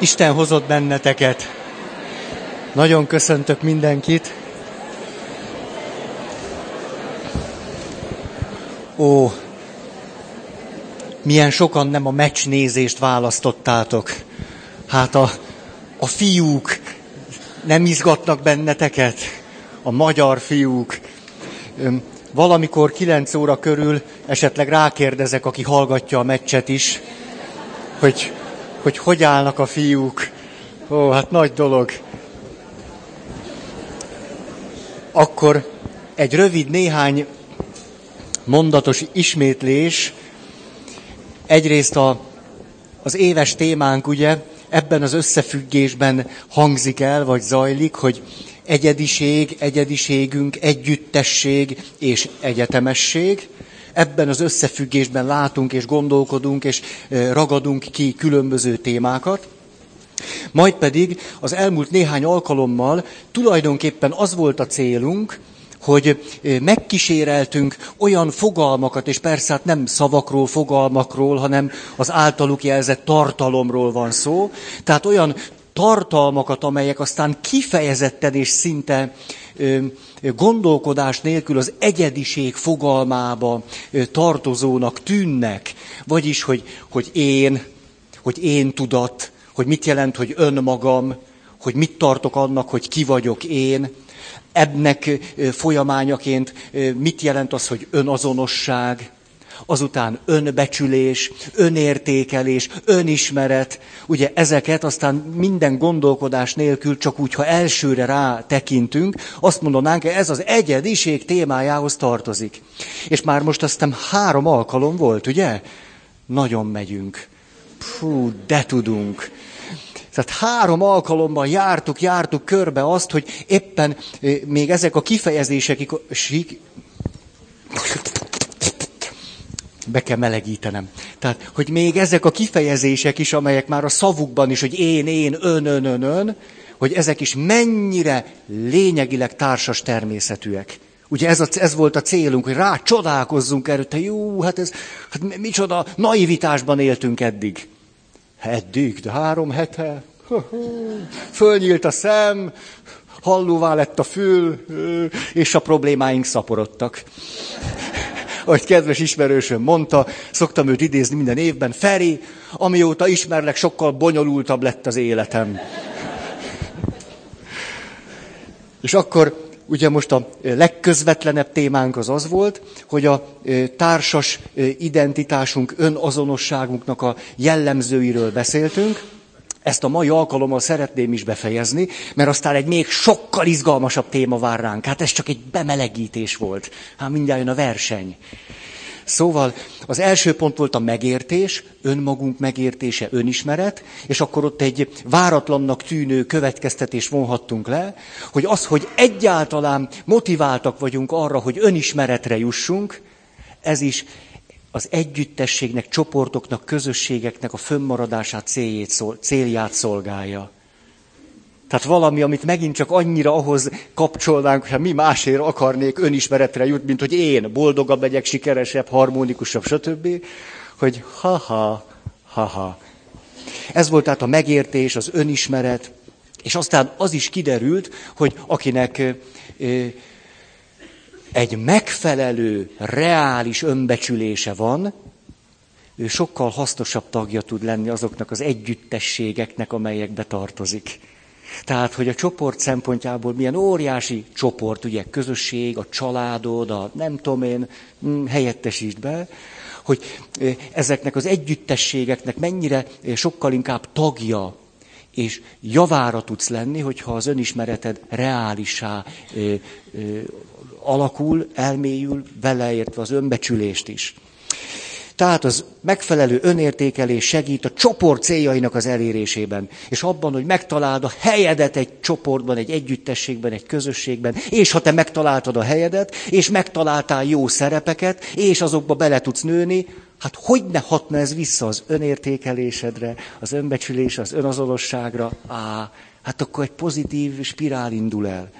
Isten hozott benneteket. Nagyon köszöntök mindenkit. Ó, milyen sokan nem a meccsnézést választottátok. Hát a, a fiúk nem izgatnak benneteket? A magyar fiúk. Valamikor kilenc óra körül esetleg rákérdezek, aki hallgatja a meccset is, hogy hogy hogy állnak a fiúk. Ó, hát nagy dolog. Akkor egy rövid néhány mondatos ismétlés. Egyrészt a, az éves témánk, ugye, ebben az összefüggésben hangzik el, vagy zajlik, hogy egyediség, egyediségünk, együttesség és egyetemesség ebben az összefüggésben látunk és gondolkodunk és ragadunk ki különböző témákat. Majd pedig az elmúlt néhány alkalommal tulajdonképpen az volt a célunk, hogy megkíséreltünk olyan fogalmakat, és persze hát nem szavakról, fogalmakról, hanem az általuk jelzett tartalomról van szó, tehát olyan tartalmakat, amelyek aztán kifejezetten és szinte gondolkodás nélkül az egyediség fogalmába tartozónak tűnnek. Vagyis, hogy, hogy én, hogy én tudat, hogy mit jelent, hogy önmagam, hogy mit tartok annak, hogy ki vagyok én, ebnek folyamányaként mit jelent az, hogy önazonosság, azután önbecsülés, önértékelés, önismeret, ugye ezeket aztán minden gondolkodás nélkül, csak úgy, ha elsőre rá tekintünk, azt mondanánk, ez az egyediség témájához tartozik. És már most aztán három alkalom volt, ugye? Nagyon megyünk. Fú, de tudunk. Tehát három alkalommal jártuk, jártuk körbe azt, hogy éppen eh, még ezek a kifejezések, be kell melegítenem. Tehát, hogy még ezek a kifejezések is, amelyek már a szavukban is, hogy én, én, ön, ön, ön, ön, hogy ezek is mennyire lényegileg társas természetűek. Ugye ez, a, ez volt a célunk, hogy rá csodálkozzunk erre, te jó, hát ez, hát micsoda naivitásban éltünk eddig. Eddig, de három hete, fölnyílt a szem, hallóvá lett a fül, és a problémáink szaporodtak ahogy kedves ismerősöm mondta, szoktam őt idézni minden évben, Feri, amióta ismerlek, sokkal bonyolultabb lett az életem. És akkor ugye most a legközvetlenebb témánk az az volt, hogy a társas identitásunk, önazonosságunknak a jellemzőiről beszéltünk, ezt a mai alkalommal szeretném is befejezni, mert aztán egy még sokkal izgalmasabb téma vár ránk. Hát ez csak egy bemelegítés volt. Hát mindjárt jön a verseny. Szóval az első pont volt a megértés, önmagunk megértése, önismeret, és akkor ott egy váratlannak tűnő következtetés vonhattunk le, hogy az, hogy egyáltalán motiváltak vagyunk arra, hogy önismeretre jussunk, ez is az együttességnek, csoportoknak, közösségeknek a fönnmaradását céljét, célját szolgálja. Tehát valami, amit megint csak annyira ahhoz kapcsolnánk, hogy mi másért akarnék önismeretre jut, mint hogy én boldogabb legyek, sikeresebb, harmonikusabb, stb., hogy ha-ha, ha-ha. Ez volt tehát a megértés, az önismeret, és aztán az is kiderült, hogy akinek egy megfelelő, reális önbecsülése van, ő sokkal hasznosabb tagja tud lenni azoknak az együttességeknek, amelyekbe tartozik. Tehát, hogy a csoport szempontjából milyen óriási csoport, ugye közösség, a családod, a nem tudom én, hm, helyettesítsd be, hogy ezeknek az együttességeknek mennyire sokkal inkább tagja és javára tudsz lenni, hogyha az önismereted reálisá alakul, elmélyül, beleértve az önbecsülést is. Tehát az megfelelő önértékelés segít a csoport céljainak az elérésében, és abban, hogy megtaláld a helyedet egy csoportban, egy együttességben, egy közösségben, és ha te megtaláltad a helyedet, és megtaláltál jó szerepeket, és azokba bele tudsz nőni, hát hogy ne hatna ez vissza az önértékelésedre, az önbecsülés, az önazonosságra? Á, hát akkor egy pozitív spirál indul el.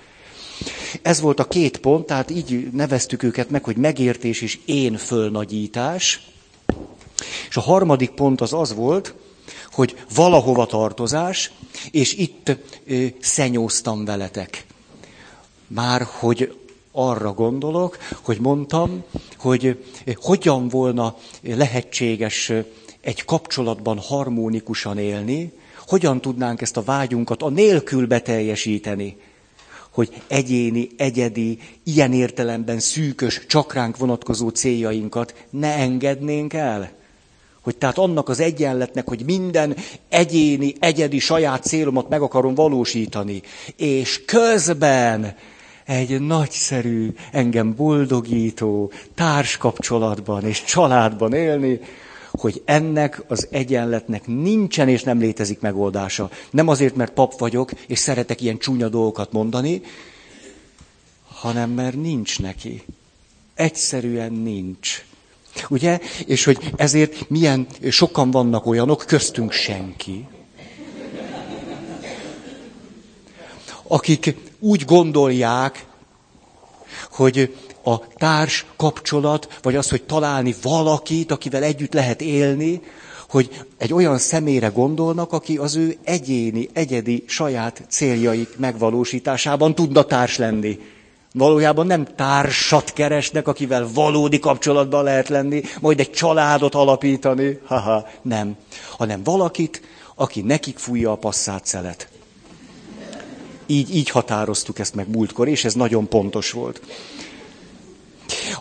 Ez volt a két pont, tehát így neveztük őket meg, hogy megértés és én fölnagyítás. És a harmadik pont az az volt, hogy valahova tartozás, és itt ö, szenyóztam veletek. Már hogy arra gondolok, hogy mondtam, hogy hogyan volna lehetséges egy kapcsolatban harmonikusan élni, hogyan tudnánk ezt a vágyunkat a nélkül beteljesíteni, hogy egyéni, egyedi, ilyen értelemben szűkös, csak ránk vonatkozó céljainkat ne engednénk el. Hogy tehát annak az egyenletnek, hogy minden egyéni, egyedi saját célomat meg akarom valósítani, és közben egy nagyszerű, engem boldogító társkapcsolatban és családban élni, hogy ennek az egyenletnek nincsen és nem létezik megoldása. Nem azért, mert pap vagyok, és szeretek ilyen csúnya dolgokat mondani, hanem mert nincs neki. Egyszerűen nincs. Ugye? És hogy ezért milyen sokan vannak olyanok, köztünk senki, akik úgy gondolják, hogy a társ kapcsolat, vagy az, hogy találni valakit, akivel együtt lehet élni, hogy egy olyan személyre gondolnak, aki az ő egyéni, egyedi, saját céljaik megvalósításában tudna társ lenni. Valójában nem társat keresnek, akivel valódi kapcsolatban lehet lenni, majd egy családot alapítani, haha, nem. Hanem valakit, aki nekik fújja a passzát szelet. Így, így határoztuk ezt meg múltkor, és ez nagyon pontos volt.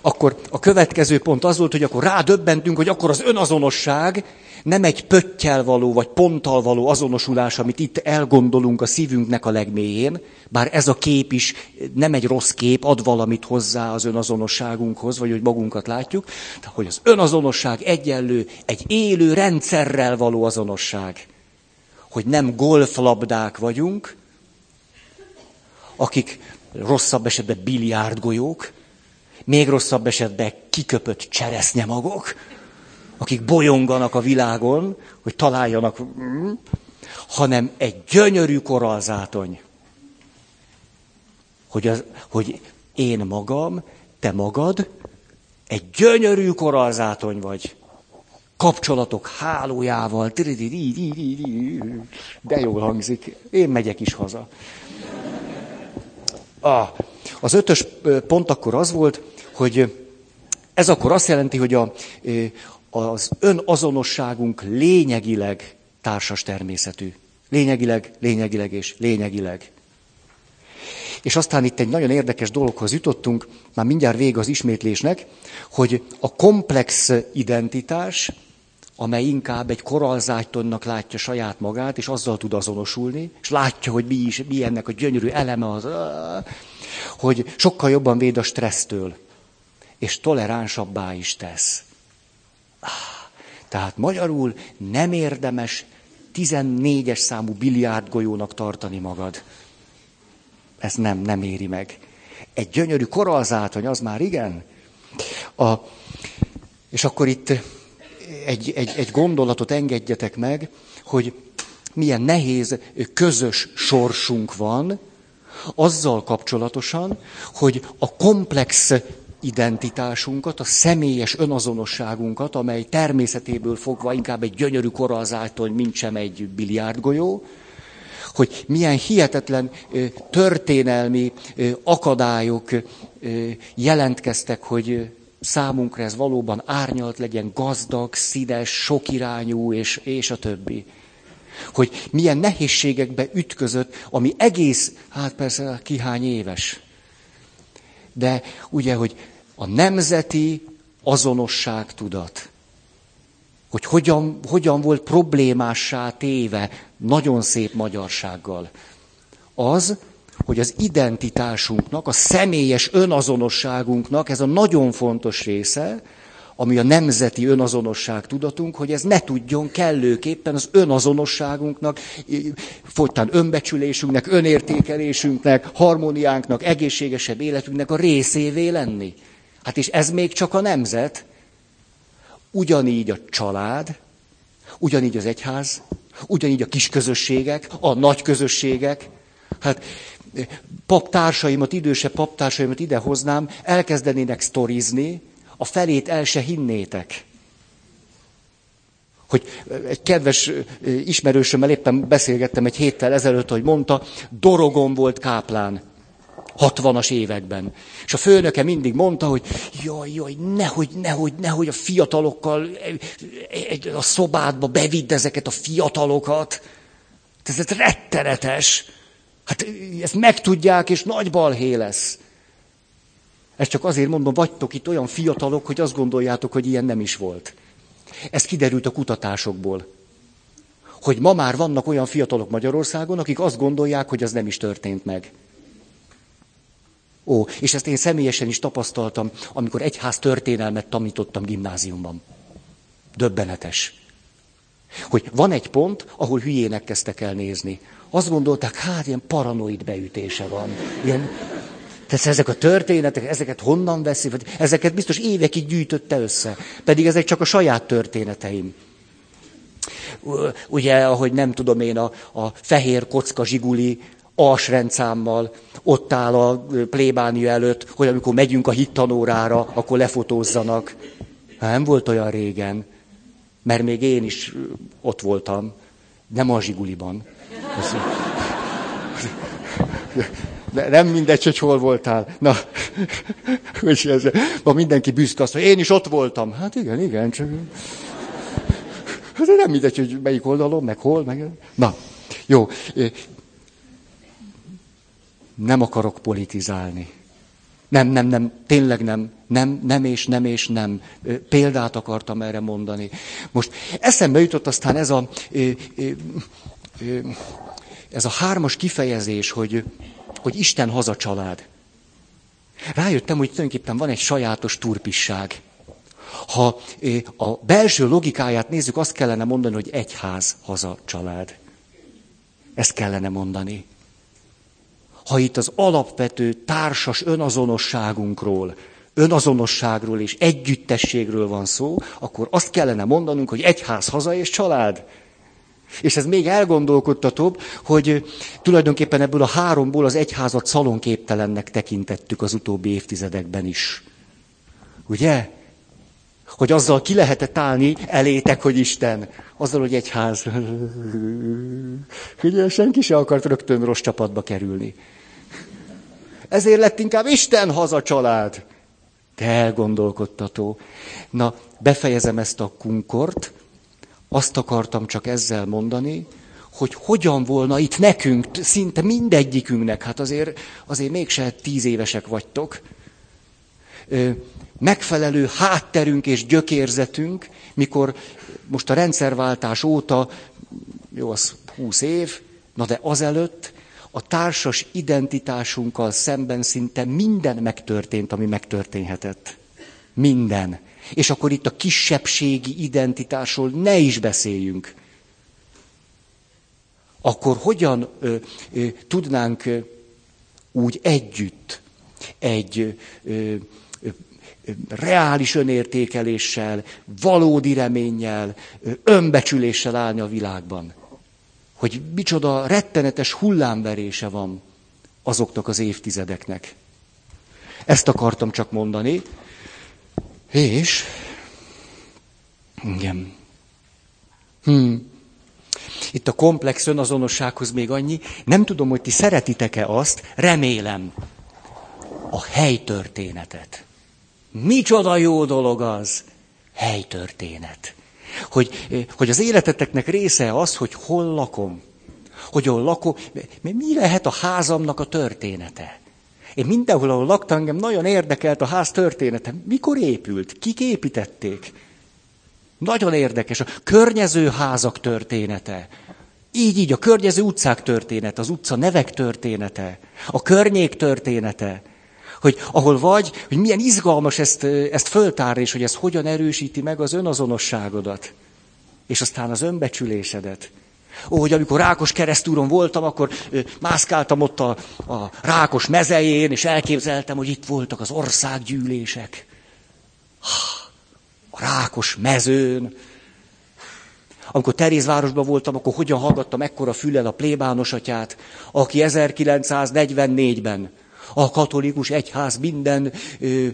Akkor a következő pont az volt, hogy akkor rádöbbentünk, hogy akkor az önazonosság nem egy pöttyel való, vagy ponttal való azonosulás, amit itt elgondolunk a szívünknek a legmélyén, bár ez a kép is nem egy rossz kép, ad valamit hozzá az önazonosságunkhoz, vagy hogy magunkat látjuk, de hogy az önazonosság egyenlő egy élő rendszerrel való azonosság. Hogy nem golflabdák vagyunk, akik rosszabb esetben biliárdgolyók, még rosszabb esetben kiköpött cseresznyemagok, akik bolyonganak a világon, hogy találjanak, hanem egy gyönyörű koralzátony. Hogy, az, hogy én magam, te magad, egy gyönyörű koralzátony vagy. Kapcsolatok hálójával, de jól hangzik, én megyek is haza. Ah, az ötös pont akkor az volt, hogy ez akkor azt jelenti, hogy a, az önazonosságunk lényegileg társas természetű. Lényegileg, lényegileg és lényegileg. És aztán itt egy nagyon érdekes dologhoz jutottunk, már mindjárt vége az ismétlésnek, hogy a komplex identitás, amely inkább egy koralzájtonnak látja saját magát, és azzal tud azonosulni, és látja, hogy mi is, mi ennek a gyönyörű eleme az, hogy sokkal jobban véd a stressztől és toleránsabbá is tesz. Tehát magyarul nem érdemes 14-es számú biliárdgolyónak tartani magad. Ez nem, nem éri meg. Egy gyönyörű koralzátony, az már igen. A, és akkor itt egy, egy, egy gondolatot engedjetek meg, hogy milyen nehéz közös sorsunk van, azzal kapcsolatosan, hogy a komplex identitásunkat, a személyes önazonosságunkat, amely természetéből fogva inkább egy gyönyörű koralzátony, mint sem egy biliárdgolyó, hogy milyen hihetetlen történelmi akadályok jelentkeztek, hogy számunkra ez valóban árnyalt legyen, gazdag, színes, sokirányú, és, és a többi. Hogy milyen nehézségekbe ütközött, ami egész, hát persze kihány éves, de ugye, hogy a nemzeti azonosság tudat, hogy hogyan, hogyan volt problémássá téve nagyon szép magyarsággal, az, hogy az identitásunknak, a személyes önazonosságunknak ez a nagyon fontos része, ami a nemzeti önazonosság tudatunk, hogy ez ne tudjon kellőképpen az önazonosságunknak, folytán önbecsülésünknek, önértékelésünknek, harmóniánknak, egészségesebb életünknek a részévé lenni. Hát és ez még csak a nemzet, ugyanígy a család, ugyanígy az egyház, ugyanígy a kis közösségek, a nagy közösségek. Hát paptársaimat, idősebb paptársaimat idehoznám, elkezdenének sztorizni, a felét el se hinnétek. hogy egy kedves ismerősömmel éppen beszélgettem egy héttel ezelőtt, hogy mondta, dorogon volt káplán. 60-as években. És a főnöke mindig mondta, hogy jaj, jaj, nehogy, nehogy, nehogy a fiatalokkal a szobádba bevidd ezeket a fiatalokat. Ez rettenetes. Hát ezt megtudják, és nagy balhé lesz. Ezt csak azért mondom, vagytok itt olyan fiatalok, hogy azt gondoljátok, hogy ilyen nem is volt. Ez kiderült a kutatásokból. Hogy ma már vannak olyan fiatalok Magyarországon, akik azt gondolják, hogy az nem is történt meg. Ó, és ezt én személyesen is tapasztaltam, amikor egyház történelmet tanítottam gimnáziumban. Döbbenetes. Hogy van egy pont, ahol hülyének kezdtek el nézni. Azt gondolták, hát ilyen paranoid beütése van. Ilyen, tehát ezek a történetek, ezeket honnan veszi? Ezeket biztos évekig gyűjtötte össze. Pedig ezek csak a saját történeteim. Ugye, ahogy nem tudom én, a, a fehér kocka zsiguli alsrendszámmal ott áll a plébánia előtt, hogy amikor megyünk a hittanórára, akkor lefotózzanak. Nem volt olyan régen, mert még én is ott voltam, nem a zsiguliban. Nem mindegy, hogy hol voltál. Na, hogy ez, ma mindenki büszke azt, hogy én is ott voltam. Hát igen, igen, csak... Hát nem mindegy, hogy melyik oldalon, meg hol, meg... Na, jó. Nem akarok politizálni. Nem, nem, nem, tényleg nem, nem, nem és nem és nem. Példát akartam erre mondani. Most eszembe jutott aztán ez a, ez a hármas kifejezés, hogy, hogy Isten haza család. Rájöttem, hogy tulajdonképpen van egy sajátos turpisság. Ha a belső logikáját nézzük, azt kellene mondani, hogy egyház haza család. Ezt kellene mondani ha itt az alapvető társas önazonosságunkról, önazonosságról és együttességről van szó, akkor azt kellene mondanunk, hogy egyház, haza és család. És ez még elgondolkodtatóbb, hogy tulajdonképpen ebből a háromból az egyházat szalonképtelennek tekintettük az utóbbi évtizedekben is. Ugye? Hogy azzal ki lehetett állni elétek, hogy Isten. Azzal, hogy egyház. Ugye senki se akart rögtön rossz csapatba kerülni. Ezért lett inkább Isten haza család. De elgondolkodtató. Na, befejezem ezt a kunkort. Azt akartam csak ezzel mondani, hogy hogyan volna itt nekünk, szinte mindegyikünknek, hát azért, azért mégse tíz évesek vagytok, megfelelő hátterünk és gyökérzetünk, mikor most a rendszerváltás óta, jó, az húsz év, na de azelőtt a társas identitásunkkal szemben szinte minden megtörtént, ami megtörténhetett. Minden. És akkor itt a kisebbségi identitásról ne is beszéljünk. Akkor hogyan ö, ö, tudnánk ö, úgy együtt egy ö, ö, reális önértékeléssel, valódi reménnyel, önbecsüléssel állni a világban? hogy micsoda rettenetes hullámverése van azoknak az évtizedeknek. Ezt akartam csak mondani. És... Igen. Hmm. Itt a komplex önazonossághoz még annyi. Nem tudom, hogy ti szeretitek-e azt, remélem, a helytörténetet. Micsoda jó dolog az, helytörténet. Hogy, hogy az életeteknek része az, hogy hol lakom. Hogy hol lakom. Mi lehet a házamnak a története? Én mindenhol, ahol laktam, engem nagyon érdekelt a ház története. Mikor épült? Kik építették? Nagyon érdekes. A környező házak története. Így, így, a környező utcák története, az utca nevek története, a környék története. Hogy ahol vagy, hogy milyen izgalmas ezt, ezt föltárni, és hogy ez hogyan erősíti meg az önazonosságodat. És aztán az önbecsülésedet. Ó, hogy amikor Rákos keresztúron voltam, akkor mászkáltam ott a, a Rákos mezején, és elképzeltem, hogy itt voltak az országgyűlések. A Rákos mezőn. Amikor Terézvárosban voltam, akkor hogyan hallgattam ekkora füllel a plébános atyát, aki 1944-ben a katolikus egyház minden ö, ö,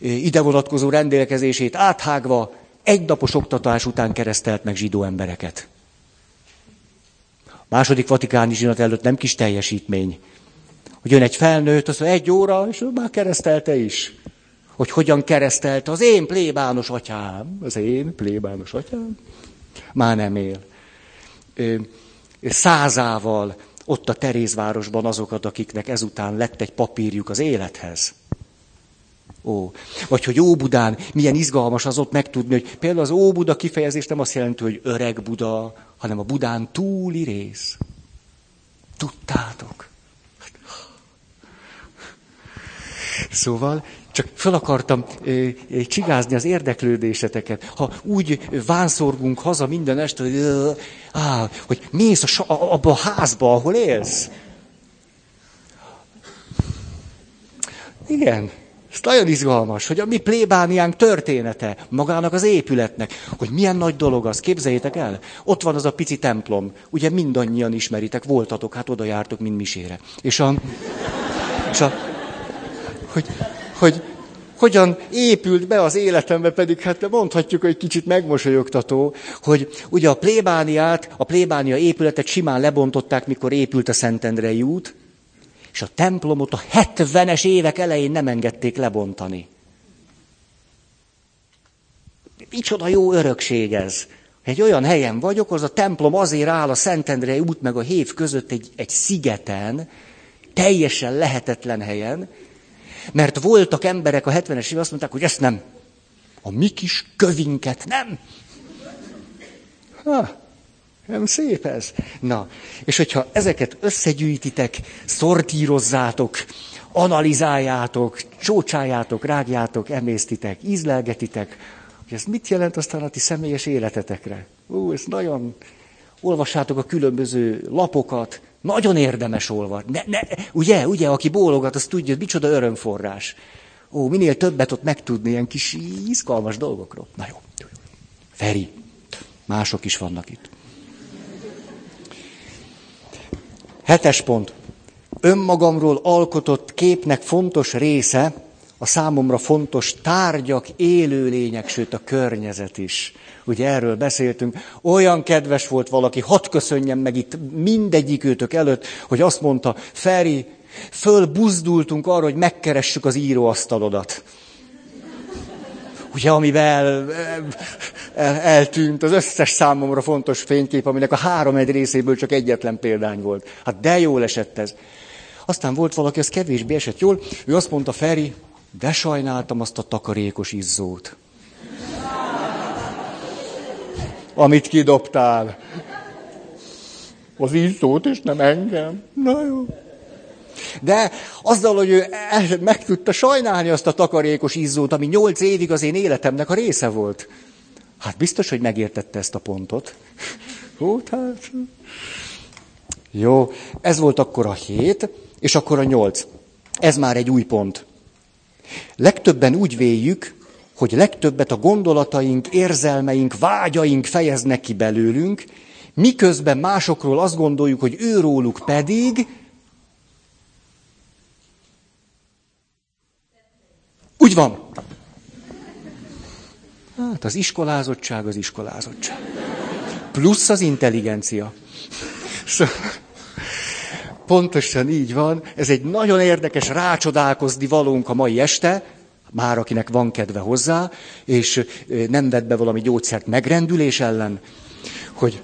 ide vonatkozó rendelkezését áthágva egy napos oktatás után keresztelt meg zsidó embereket. Második vatikáni zsinat előtt nem kis teljesítmény. Hogy jön egy felnőtt, az egy óra, és már keresztelte is. Hogy hogyan keresztelte az én plébános atyám. Az én plébános atyám. Már nem él. Százával ott a Terézvárosban azokat, akiknek ezután lett egy papírjuk az élethez. Ó. Vagy hogy Óbudán milyen izgalmas az ott megtudni, hogy például az Óbuda kifejezés nem azt jelenti, hogy öreg Buda, hanem a Budán túli rész. Tudtátok? Szóval csak fel akartam e, csigázni az érdeklődéseteket. Ha úgy vánszorgunk haza minden este, hogy, á, hogy mész a, abba a házba, ahol élsz. Igen, ez nagyon izgalmas, hogy a mi plébániánk története, magának az épületnek, hogy milyen nagy dolog az, képzeljétek el. Ott van az a pici templom, ugye mindannyian ismeritek, voltatok, hát oda jártok, mint misére. És a, és a hogy, hogy hogyan épült be az életembe, pedig hát mondhatjuk, hogy kicsit megmosolyogtató, hogy ugye a plébániát, a plébánia épületet simán lebontották, mikor épült a Szentendrei út, és a templomot a 70-es évek elején nem engedték lebontani. Micsoda jó örökség ez. Egy olyan helyen vagyok, az a templom azért áll a Szentendrei út meg a hév között egy, egy szigeten, teljesen lehetetlen helyen, mert voltak emberek a 70-es évek, azt mondták, hogy ezt nem. A mi kis kövinket nem. Ha, nem szép ez? Na, és hogyha ezeket összegyűjtitek, szortírozzátok, analizáljátok, csócsájátok, rágjátok, emésztitek, ízlelgetitek, hogy ez mit jelent aztán a ti személyes életetekre? Ú, ez nagyon... Olvassátok a különböző lapokat, nagyon érdemes olvasni. Ne, ne, ugye, ugye, aki bólogat, az tudja, hogy micsoda örömforrás. Ó, minél többet ott megtudni ilyen kis izgalmas dolgokról. Na jó. Feri, mások is vannak itt. Hetes pont. Önmagamról alkotott képnek fontos része a számomra fontos tárgyak, élőlények, sőt a környezet is. Ugye erről beszéltünk. Olyan kedves volt valaki, hadd köszönjem meg itt mindegyik őtök előtt, hogy azt mondta, Feri, fölbuzdultunk arra, hogy megkeressük az íróasztalodat. Ugye, amivel el, el, eltűnt az összes számomra fontos fénykép, aminek a három egy részéből csak egyetlen példány volt. Hát de jól esett ez. Aztán volt valaki, az kevésbé esett jól, ő azt mondta, Feri, de sajnáltam azt a takarékos izzót. Amit kidobtál. Az izzót, és nem engem. Na jó. De azzal, hogy ő meg tudta sajnálni azt a takarékos izzót, ami nyolc évig az én életemnek a része volt. Hát biztos, hogy megértette ezt a pontot. Hú, hát... Jó, ez volt akkor a hét, és akkor a nyolc. Ez már egy új pont. Legtöbben úgy véljük, hogy legtöbbet a gondolataink, érzelmeink, vágyaink fejeznek ki belőlünk, miközben másokról azt gondoljuk, hogy őróluk pedig úgy van. Hát az iskolázottság az iskolázottság. Plusz az intelligencia. Szóval Pontosan így van. Ez egy nagyon érdekes rácsodálkozni valónk a mai este, már akinek van kedve hozzá, és nem vett be valami gyógyszert megrendülés ellen, hogy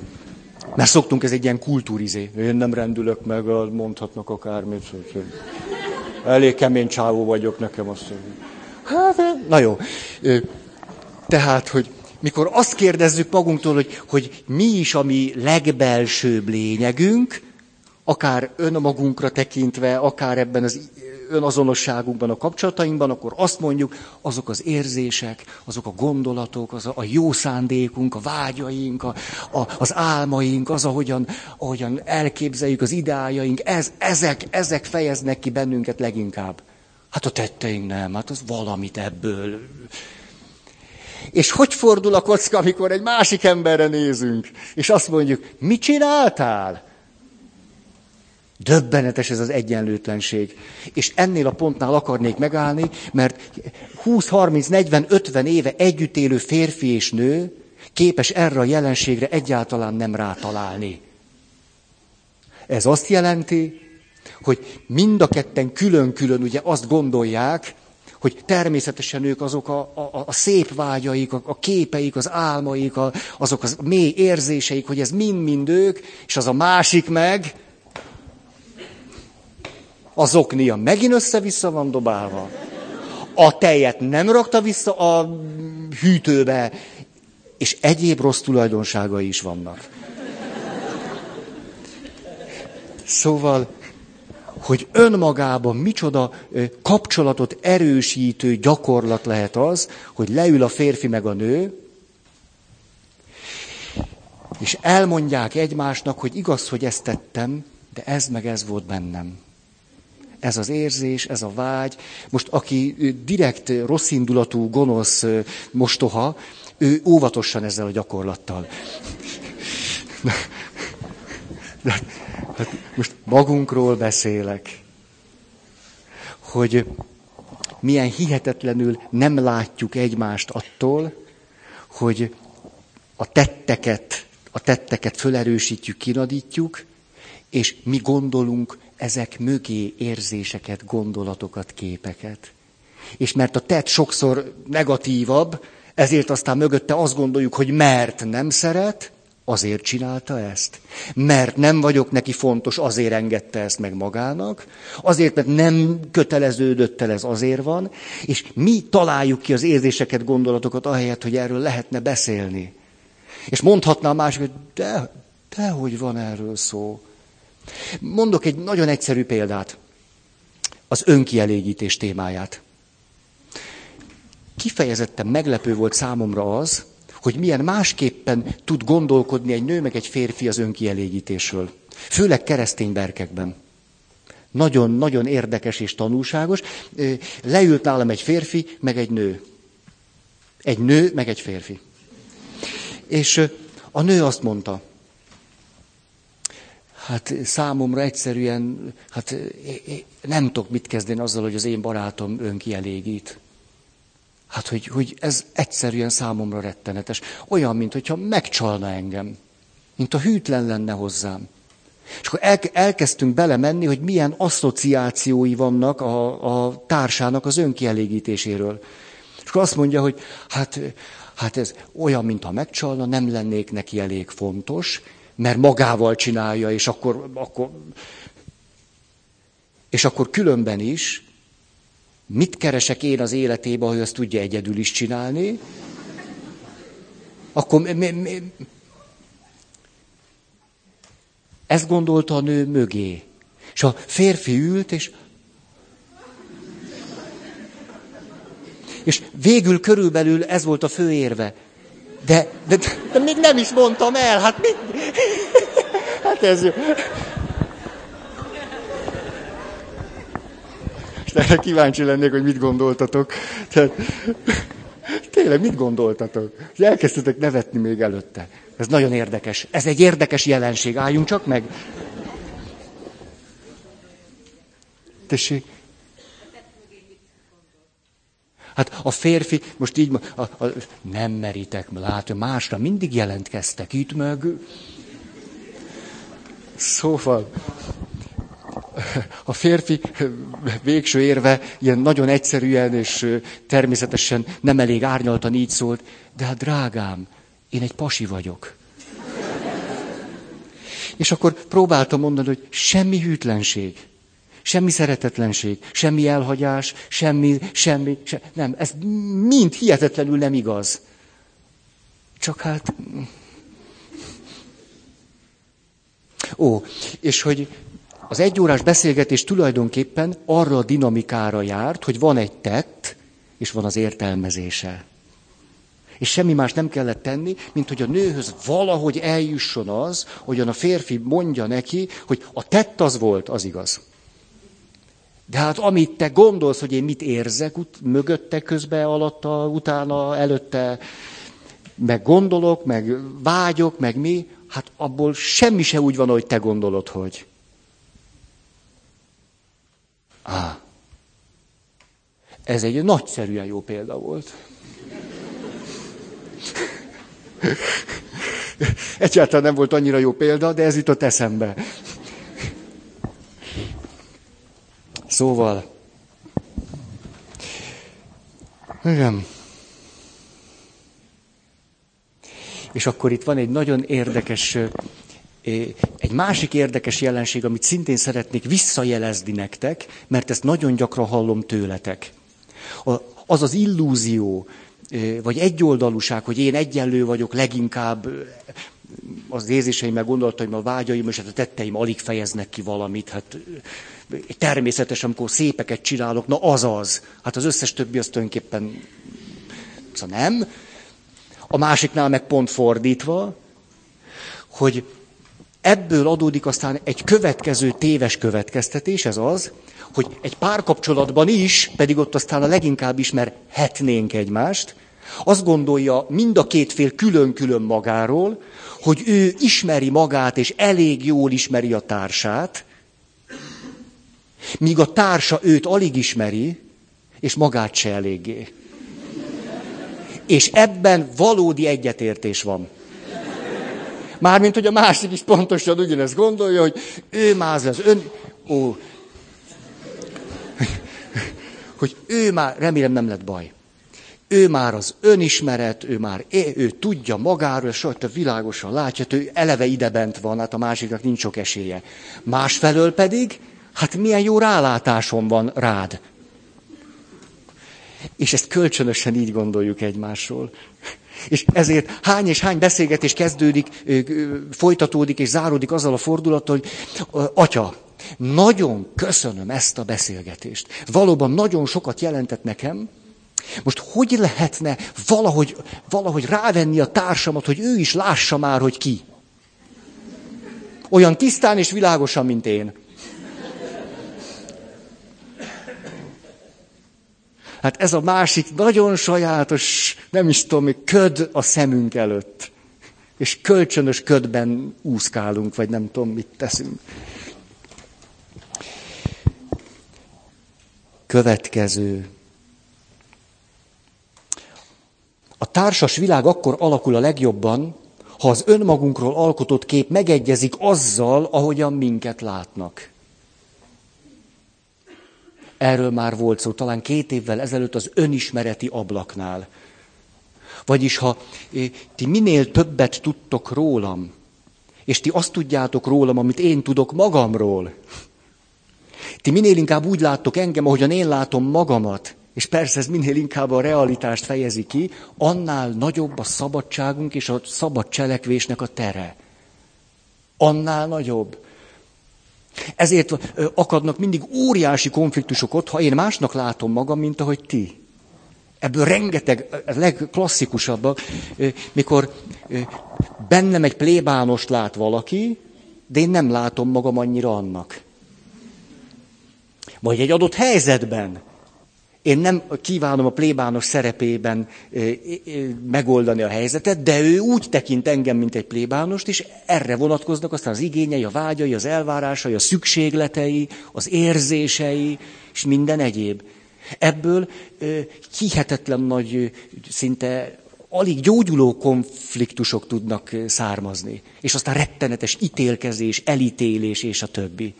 mert szoktunk, ez egy ilyen kultúrizé. Én nem rendülök meg, mondhatnak akármit. Elég kemény csávó vagyok nekem azt Hát, na jó. Tehát, hogy mikor azt kérdezzük magunktól, hogy, hogy mi is a mi legbelsőbb lényegünk, akár önmagunkra tekintve, akár ebben az önazonosságunkban, a kapcsolatainkban, akkor azt mondjuk, azok az érzések, azok a gondolatok, az a, a jó szándékunk, a vágyaink, a, a, az álmaink, az, ahogyan, ahogyan elképzeljük az ideájaink, ez, ezek, ezek fejeznek ki bennünket leginkább. Hát a tetteink nem, hát az valamit ebből. És hogy fordul a kocka, amikor egy másik emberre nézünk, és azt mondjuk, mit csináltál? Döbbenetes ez az egyenlőtlenség. És ennél a pontnál akarnék megállni, mert 20, 30, 40, 50 éve együtt élő férfi és nő képes erre a jelenségre egyáltalán nem rátalálni. Ez azt jelenti, hogy mind a ketten külön-külön ugye azt gondolják, hogy természetesen ők azok a, a, a szép vágyaik, a, a képeik, az álmaik, a, azok az mély érzéseik, hogy ez mind-mind ők, és az a másik meg, az oknia megint össze-vissza van dobálva. A tejet nem rakta vissza a hűtőbe, és egyéb rossz tulajdonságai is vannak. Szóval, hogy önmagában micsoda kapcsolatot erősítő gyakorlat lehet az, hogy leül a férfi meg a nő, és elmondják egymásnak, hogy igaz, hogy ezt tettem, de ez meg ez volt bennem. Ez az érzés, ez a vágy. Most aki direkt rosszindulatú, gonosz mostoha, ő óvatosan ezzel a gyakorlattal. Hát most magunkról beszélek, hogy milyen hihetetlenül nem látjuk egymást attól, hogy a tetteket, a tetteket fölerősítjük, kinadítjuk, és mi gondolunk ezek mögé érzéseket, gondolatokat, képeket. És mert a tett sokszor negatívabb, ezért aztán mögötte azt gondoljuk, hogy mert nem szeret, azért csinálta ezt. Mert nem vagyok neki fontos, azért engedte ezt meg magának. Azért, mert nem köteleződött el, ez azért van. És mi találjuk ki az érzéseket, gondolatokat, ahelyett, hogy erről lehetne beszélni. És mondhatná a másik, hogy de, de hogy van erről szó. Mondok egy nagyon egyszerű példát. Az önkielégítés témáját. Kifejezetten meglepő volt számomra az, hogy milyen másképpen tud gondolkodni egy nő meg egy férfi az önkielégítésről. Főleg keresztény berkekben. Nagyon-nagyon érdekes és tanulságos. Leült nálam egy férfi, meg egy nő. Egy nő, meg egy férfi. És a nő azt mondta, hát számomra egyszerűen, hát nem tudok mit kezdeni azzal, hogy az én barátom önkielégít. Hát, hogy, hogy ez egyszerűen számomra rettenetes. Olyan, mintha megcsalna engem. Mint a hűtlen lenne hozzám. És akkor el, elkezdtünk belemenni, hogy milyen asszociációi vannak a, a társának az önkielégítéséről. És akkor azt mondja, hogy hát, hát ez olyan, mintha megcsalna, nem lennék neki elég fontos, mert magával csinálja, és akkor, akkor, és akkor különben is Mit keresek én az életében, hogy azt tudja egyedül is csinálni? Akkor mi, mi, ezt gondolta a nő mögé. És a férfi ült, és És végül körülbelül ez volt a fő érve. De, de, de még nem is mondtam el, hát mit? Hát ez jó. Erre kíváncsi lennék, hogy mit gondoltatok. Tehát, tényleg, mit gondoltatok? Elkezdtetek nevetni még előtte. Ez nagyon érdekes. Ez egy érdekes jelenség. Álljunk csak meg. Tessék. Hát a férfi, most így, a, a, nem meritek, látom, másra mindig jelentkeztek itt meg. Szóval, a férfi végső érve ilyen nagyon egyszerűen és természetesen nem elég árnyaltan így szólt, de hát drágám, én egy pasi vagyok. És akkor próbáltam mondani, hogy semmi hűtlenség, semmi szeretetlenség, semmi elhagyás, semmi, semmi, se, nem, ez mind hihetetlenül nem igaz. Csak hát... Ó, és hogy az egyórás beszélgetés tulajdonképpen arra a dinamikára járt, hogy van egy tett, és van az értelmezése. És semmi más nem kellett tenni, mint hogy a nőhöz valahogy eljusson az, hogyan a férfi mondja neki, hogy a tett az volt, az igaz. De hát amit te gondolsz, hogy én mit érzek ut- mögötte, közben, alatta, utána, előtte, meg gondolok, meg vágyok, meg mi, hát abból semmi se úgy van, hogy te gondolod, hogy. Á, ez egy nagyszerűen jó példa volt. Egyáltalán nem volt annyira jó példa, de ez jutott eszembe. Szóval, igen. És akkor itt van egy nagyon érdekes, egy másik érdekes jelenség, amit szintén szeretnék visszajelezni nektek, mert ezt nagyon gyakran hallom tőletek. Az az illúzió, vagy egyoldalúság, hogy én egyenlő vagyok leginkább az érzéseim, gondolataim, a vágyaim, és hát a tetteim alig fejeznek ki valamit. Hát természetes, amikor szépeket csinálok, na az az. Hát az összes többi az tulajdonképpen szóval nem. A másiknál meg pont fordítva, hogy ebből adódik aztán egy következő téves következtetés, ez az, hogy egy párkapcsolatban is, pedig ott aztán a leginkább ismerhetnénk egymást, azt gondolja mind a két fél külön-külön magáról, hogy ő ismeri magát, és elég jól ismeri a társát, míg a társa őt alig ismeri, és magát se eléggé. És ebben valódi egyetértés van. Mármint, hogy a másik is pontosan ugyanezt gondolja, hogy ő máz lesz, ön... Ó, hogy ő már, remélem nem lett baj. Ő már az önismeret, ő már ő tudja magáról, sajta világosan látja, hogy ő eleve ide bent van, hát a másiknak nincs sok esélye. Másfelől pedig, hát milyen jó rálátásom van rád. És ezt kölcsönösen így gondoljuk egymásról. És ezért hány és hány beszélgetés kezdődik, folytatódik és záródik azzal a fordulattal, hogy atya, nagyon köszönöm ezt a beszélgetést. Valóban nagyon sokat jelentett nekem. Most hogy lehetne valahogy, valahogy rávenni a társamat, hogy ő is lássa már, hogy ki? Olyan tisztán és világosan, mint én. Hát ez a másik nagyon sajátos, nem is tudom, köd a szemünk előtt. És kölcsönös ködben úszkálunk, vagy nem tudom, mit teszünk. Következő. A társas világ akkor alakul a legjobban, ha az önmagunkról alkotott kép megegyezik azzal, ahogyan minket látnak. Erről már volt szó, talán két évvel ezelőtt az önismereti ablaknál. Vagyis ha eh, ti minél többet tudtok rólam, és ti azt tudjátok rólam, amit én tudok magamról, ti minél inkább úgy láttok engem, ahogyan én látom magamat, és persze ez minél inkább a realitást fejezi ki, annál nagyobb a szabadságunk és a szabad cselekvésnek a tere. Annál nagyobb. Ezért akadnak mindig óriási konfliktusok ott, ha én másnak látom magam, mint ahogy ti. Ebből rengeteg, a legklasszikusabb, mikor bennem egy plébánost lát valaki, de én nem látom magam annyira annak. Vagy egy adott helyzetben én nem kívánom a plébános szerepében megoldani a helyzetet, de ő úgy tekint engem, mint egy plébánost, és erre vonatkoznak aztán az igényei, a vágyai, az elvárásai, a szükségletei, az érzései, és minden egyéb. Ebből hihetetlen nagy, szinte alig gyógyuló konfliktusok tudnak származni. És aztán rettenetes ítélkezés, elítélés és a többi.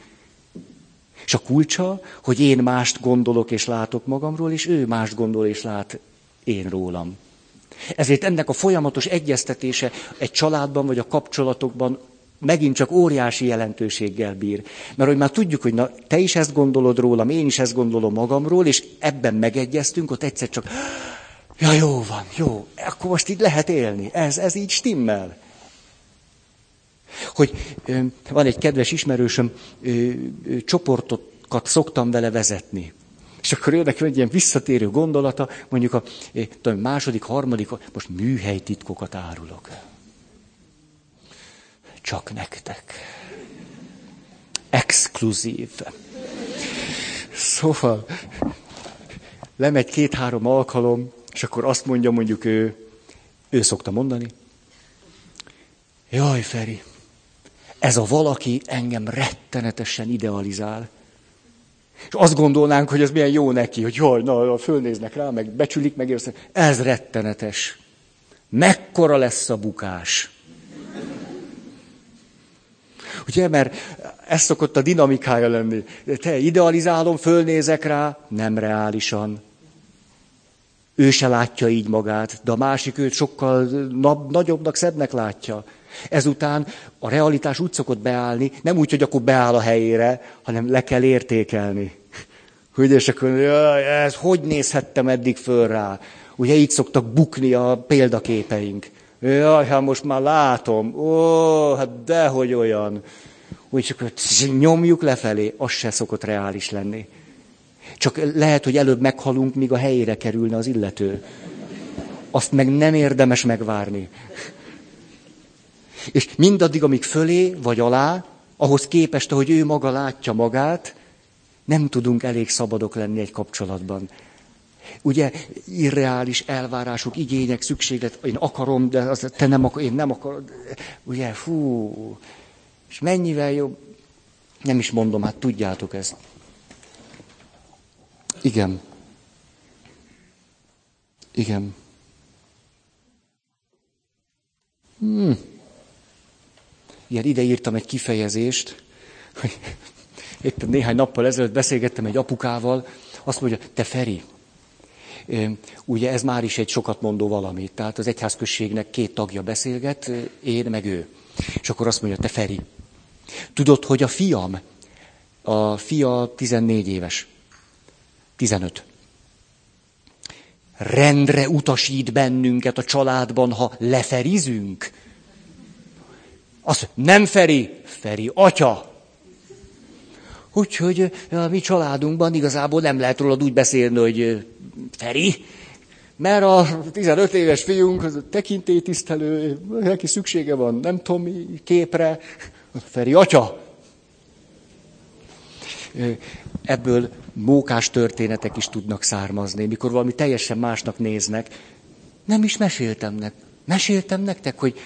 És a kulcsa, hogy én mást gondolok és látok magamról, és ő mást gondol és lát én rólam. Ezért ennek a folyamatos egyeztetése egy családban vagy a kapcsolatokban megint csak óriási jelentőséggel bír. Mert hogy már tudjuk, hogy na, te is ezt gondolod rólam, én is ezt gondolom magamról, és ebben megegyeztünk, ott egyszer csak, ja jó van, jó, akkor most így lehet élni, ez, ez így stimmel. Hogy van egy kedves ismerősöm, csoportokat szoktam vele vezetni. És akkor jönnek egy ilyen visszatérő gondolata, mondjuk a tudom, második, harmadik, most műhelytitkokat árulok. Csak nektek. Exkluzív. Szóval lemegy két-három alkalom, és akkor azt mondja mondjuk ő, ő szokta mondani, jaj Feri, ez a valaki engem rettenetesen idealizál. És azt gondolnánk, hogy ez milyen jó neki, hogy jaj, na, fölnéznek rá, meg becsülik, meg érzik. Ez rettenetes. Mekkora lesz a bukás. Ugye, mert ez szokott a dinamikája lenni. Te idealizálom, fölnézek rá, nem reálisan. Ő se látja így magát, de a másik őt sokkal nab, nagyobbnak, szebbnek látja. Ezután a realitás úgy szokott beállni, nem úgy, hogy akkor beáll a helyére, hanem le kell értékelni. Hogy és akkor, jaj, ez hogy nézhettem eddig föl rá? Ugye így szoktak bukni a példaképeink. Jaj, hát most már látom. Ó, hát dehogy olyan. Úgy csak nyomjuk lefelé, az se szokott reális lenni. Csak lehet, hogy előbb meghalunk, míg a helyére kerülne az illető. Azt meg nem érdemes megvárni. És mindaddig, amíg fölé vagy alá, ahhoz képest, ahogy ő maga látja magát, nem tudunk elég szabadok lenni egy kapcsolatban. Ugye irreális elvárások, igények, szükséglet, én akarom, de az, te nem akar, én nem akarod. Ugye, fú, és mennyivel jobb, nem is mondom, hát tudjátok ezt. Igen. Igen. Hmm. Igen, ide írtam egy kifejezést, hogy éppen néhány nappal ezelőtt beszélgettem egy apukával, azt mondja, te Feri, ugye ez már is egy sokat mondó valami. Tehát az egyházközségnek két tagja beszélget, én meg ő. És akkor azt mondja, te Feri, tudod, hogy a fiam, a fia 14 éves, 15. Rendre utasít bennünket a családban, ha leferizünk. Az nem Feri, Feri atya. Úgyhogy a mi családunkban igazából nem lehet rólad úgy beszélni, hogy Feri, mert a 15 éves fiunk az tekintélytisztelő, neki szüksége van, nem tudom, képre, Feri atya. Ebből mókás történetek is tudnak származni, mikor valami teljesen másnak néznek. Nem is meséltem nektek. Meséltem nektek, hogy,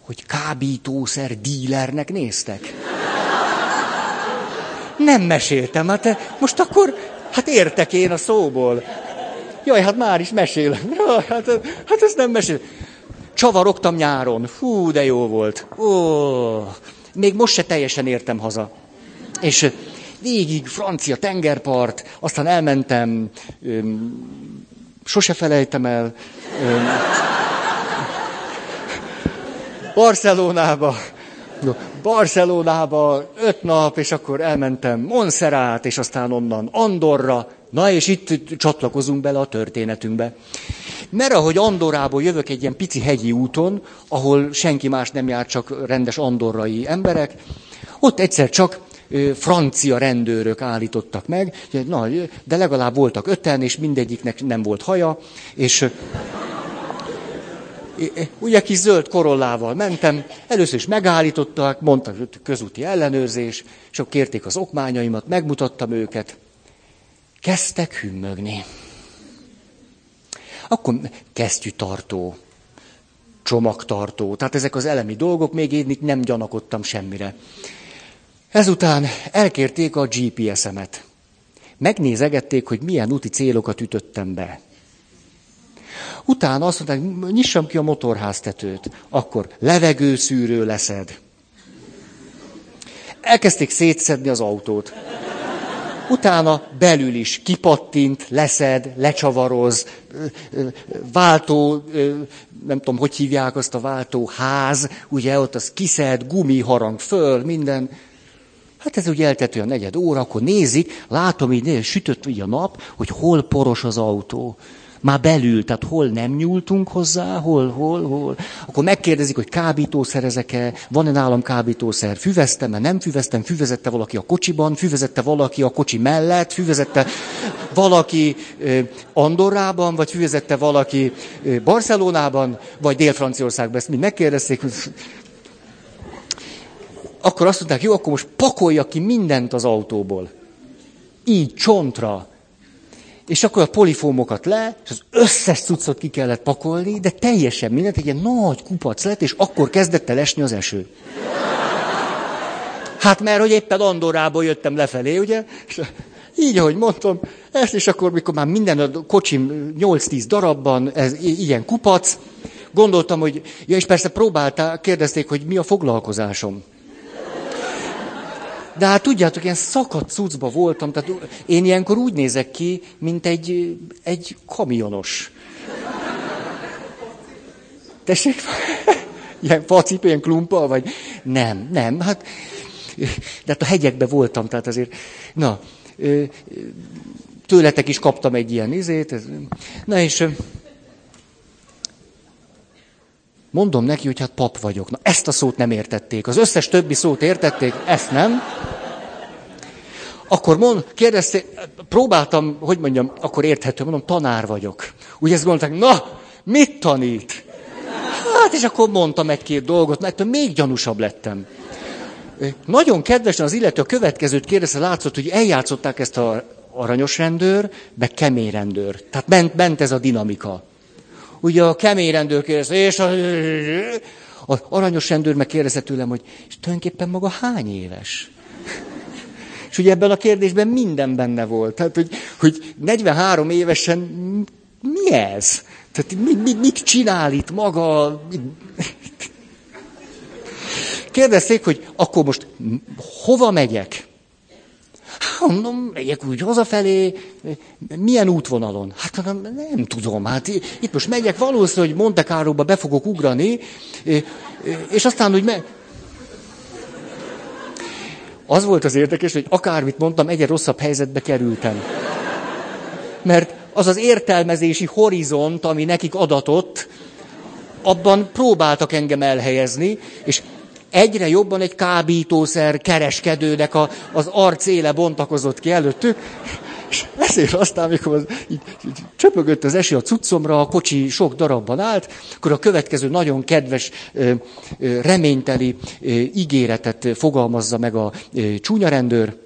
hogy kábítószer dílernek néztek. Nem meséltem, hát most akkor, hát értek én a szóból. Jaj, hát már is mesélem. Jaj, hát, hát ezt nem mesél. Csavarogtam nyáron. Fú, de jó volt. Ó, még most se teljesen értem haza. És végig francia tengerpart, aztán elmentem, öm, sose felejtem el, öm, Barcelonába, Barcelonába öt nap, és akkor elmentem Monserrat, és aztán onnan Andorra. Na, és itt csatlakozunk bele a történetünkbe. Mert ahogy Andorrából jövök egy ilyen pici hegyi úton, ahol senki más nem jár, csak rendes andorrai emberek, ott egyszer csak francia rendőrök állítottak meg, de legalább voltak öten, és mindegyiknek nem volt haja, és ugye kis zöld korollával mentem, először is megállítottak, mondtak, hogy közúti ellenőrzés, és akkor kérték az okmányaimat, megmutattam őket. Kezdtek hümmögni. Akkor kesztyűtartó, csomagtartó, tehát ezek az elemi dolgok, még én nem gyanakodtam semmire. Ezután elkérték a GPS-emet. Megnézegették, hogy milyen úti célokat ütöttem be. Utána azt mondták, nyissam ki a motorháztetőt. Akkor levegőszűrő leszed. Elkezdték szétszedni az autót. Utána belül is kipattint, leszed, lecsavaroz, váltó, nem tudom, hogy hívják azt a váltó ház, ugye ott az kiszed, gumi harang föl, minden. Hát ez ugye eltető a negyed óra, akkor nézik, látom így, sütött így a nap, hogy hol poros az autó. Már belül, tehát hol nem nyúltunk hozzá, hol, hol, hol. Akkor megkérdezik, hogy kábítószer ezek-e, van-e nálam kábítószer, füveztem, mert nem füveztem, füvezette valaki a kocsiban, füvezette valaki a kocsi mellett, füvezette valaki Andorrában, vagy füvezette valaki Barcelonában, vagy Dél-Franciaországban, ezt mind megkérdezték. Akkor azt mondták, jó, akkor most pakolja ki mindent az autóból. Így, csontra és akkor a polifómokat le, és az összes cuccot ki kellett pakolni, de teljesen mindent, egy ilyen nagy kupac lett, és akkor kezdett el esni az eső. Hát mert, hogy éppen Andorrából jöttem lefelé, ugye? És így, ahogy mondtam, ezt, és akkor, mikor már minden a kocsim 8-10 darabban, ez ilyen kupac, gondoltam, hogy, ja, és persze próbálták, kérdezték, hogy mi a foglalkozásom. De hát tudjátok, ilyen szakadt cuccba voltam, tehát én ilyenkor úgy nézek ki, mint egy, egy kamionos. Tessék? Ilyen facipő, ilyen klumpa, vagy nem, nem, hát, de hát a hegyekben voltam, tehát azért, na, tőletek is kaptam egy ilyen izét, na és mondom neki, hogy hát pap vagyok. Na, ezt a szót nem értették. Az összes többi szót értették, ezt nem. Akkor mond, kérdezték, próbáltam, hogy mondjam, akkor érthető, mondom, tanár vagyok. Úgy ezt gondolták, na, mit tanít? Hát, és akkor mondtam egy-két dolgot, mert még gyanúsabb lettem. Nagyon kedvesen az illető a következőt kérdezte, látszott, hogy eljátszották ezt a aranyos rendőr, meg kemény rendőr. Tehát ment, ment ez a dinamika. Ugye a kemény rendőr kérdezte, és a, az aranyos rendőr meg kérdezte tőlem, hogy és tulajdonképpen maga hány éves? És ugye ebben a kérdésben minden benne volt. Tehát, hogy, hogy 43 évesen mi ez? Tehát mi, mi, mit csinál itt maga? Kérdezték, hogy akkor most hova megyek? Mondom, megyek úgy hazafelé, milyen útvonalon? Hát nem, nem tudom, hát itt most megyek, valószínűleg, hogy Monte Carlo-ba be fogok ugrani, és aztán úgy meg... Az volt az érdekes, hogy akármit mondtam, egyre rosszabb helyzetbe kerültem. Mert az az értelmezési horizont, ami nekik adatott, abban próbáltak engem elhelyezni, és egyre jobban egy kábítószer kereskedőnek a, az arcéle bontakozott ki előttük, és ezért aztán, amikor az, így, így csöpögött az eső a cuccomra, a kocsi sok darabban állt, akkor a következő nagyon kedves, reményteli ígéretet fogalmazza meg a csúnya rendőr.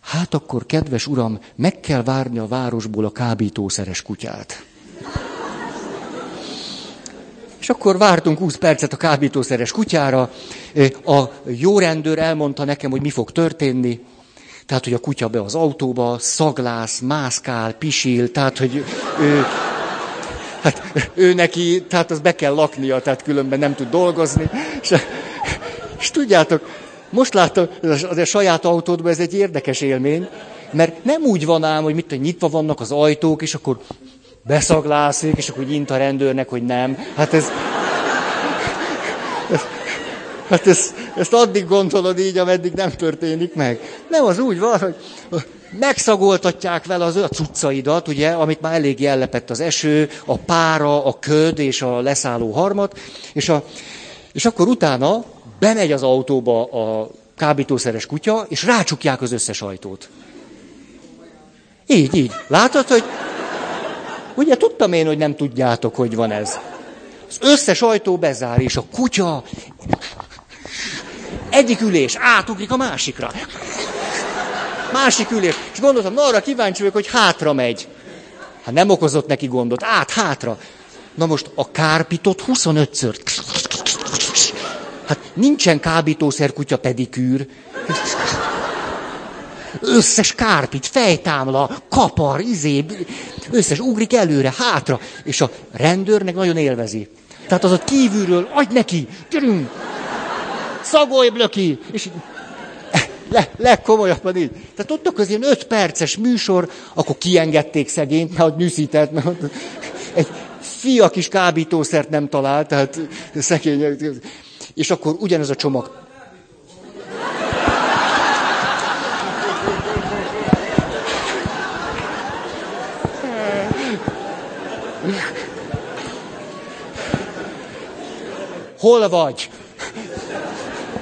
Hát akkor, kedves uram, meg kell várni a városból a kábítószeres kutyát. És akkor vártunk 20 percet a kábítószeres kutyára. A jó rendőr elmondta nekem, hogy mi fog történni. Tehát, hogy a kutya be az autóba, szaglász, mászkál, pisil, tehát, hogy ő, hát ő neki, tehát az be kell laknia, tehát különben nem tud dolgozni. És, és tudjátok, most láttam, az a saját autódban ez egy érdekes élmény, mert nem úgy van ám, hogy mit hogy nyitva vannak az ajtók, és akkor beszaglászik, és akkor int a rendőrnek, hogy nem. Hát ez... Hát ezt, ezt addig gondolod így, ameddig nem történik meg. Nem, az úgy van, hogy megszagoltatják vele az a cuccaidat, ugye, amit már elég jellepett az eső, a pára, a köd és a leszálló harmat, és, a, és akkor utána bemegy az autóba a kábítószeres kutya, és rácsukják az összes ajtót. Így, így. Látod, hogy Ugye tudtam én, hogy nem tudjátok, hogy van ez. Az összes ajtó bezár, és a kutya egyik ülés átugrik a másikra. Másik ülés. És gondoltam, na arra kíváncsi vagyok, hogy hátra megy. Hát nem okozott neki gondot. Át, hátra. Na most a kárpitot 25-ször. Hát nincsen kábítószer kutya pedikűr összes kárpit, fejtámla, kapar, izé, összes ugrik előre, hátra, és a rendőrnek nagyon élvezi. Tehát az a kívülről, adj neki, gyerünk, szagolj blöki, és le, legkomolyabban így. Tehát ott akkor ilyen öt perces műsor, akkor kiengedték szegényt, mert hogy nyűszített, mert egy fia kis kábítószert nem talált, tehát szegény. És akkor ugyanez a csomag Hol vagy?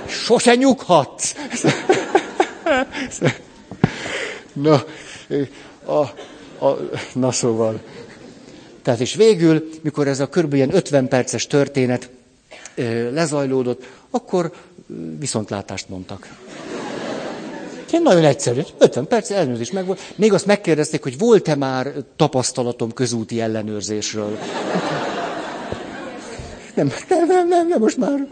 Sose nyughatsz. Na, a, a, na szóval. Tehát és végül, mikor ez a kb. 50 perces történet lezajlódott, akkor viszontlátást mondtak. Én nagyon egyszerű, 50 perc ellenőrzés meg volt. Még azt megkérdezték, hogy volt-e már tapasztalatom közúti ellenőrzésről. Nem, nem, nem, nem, nem most már.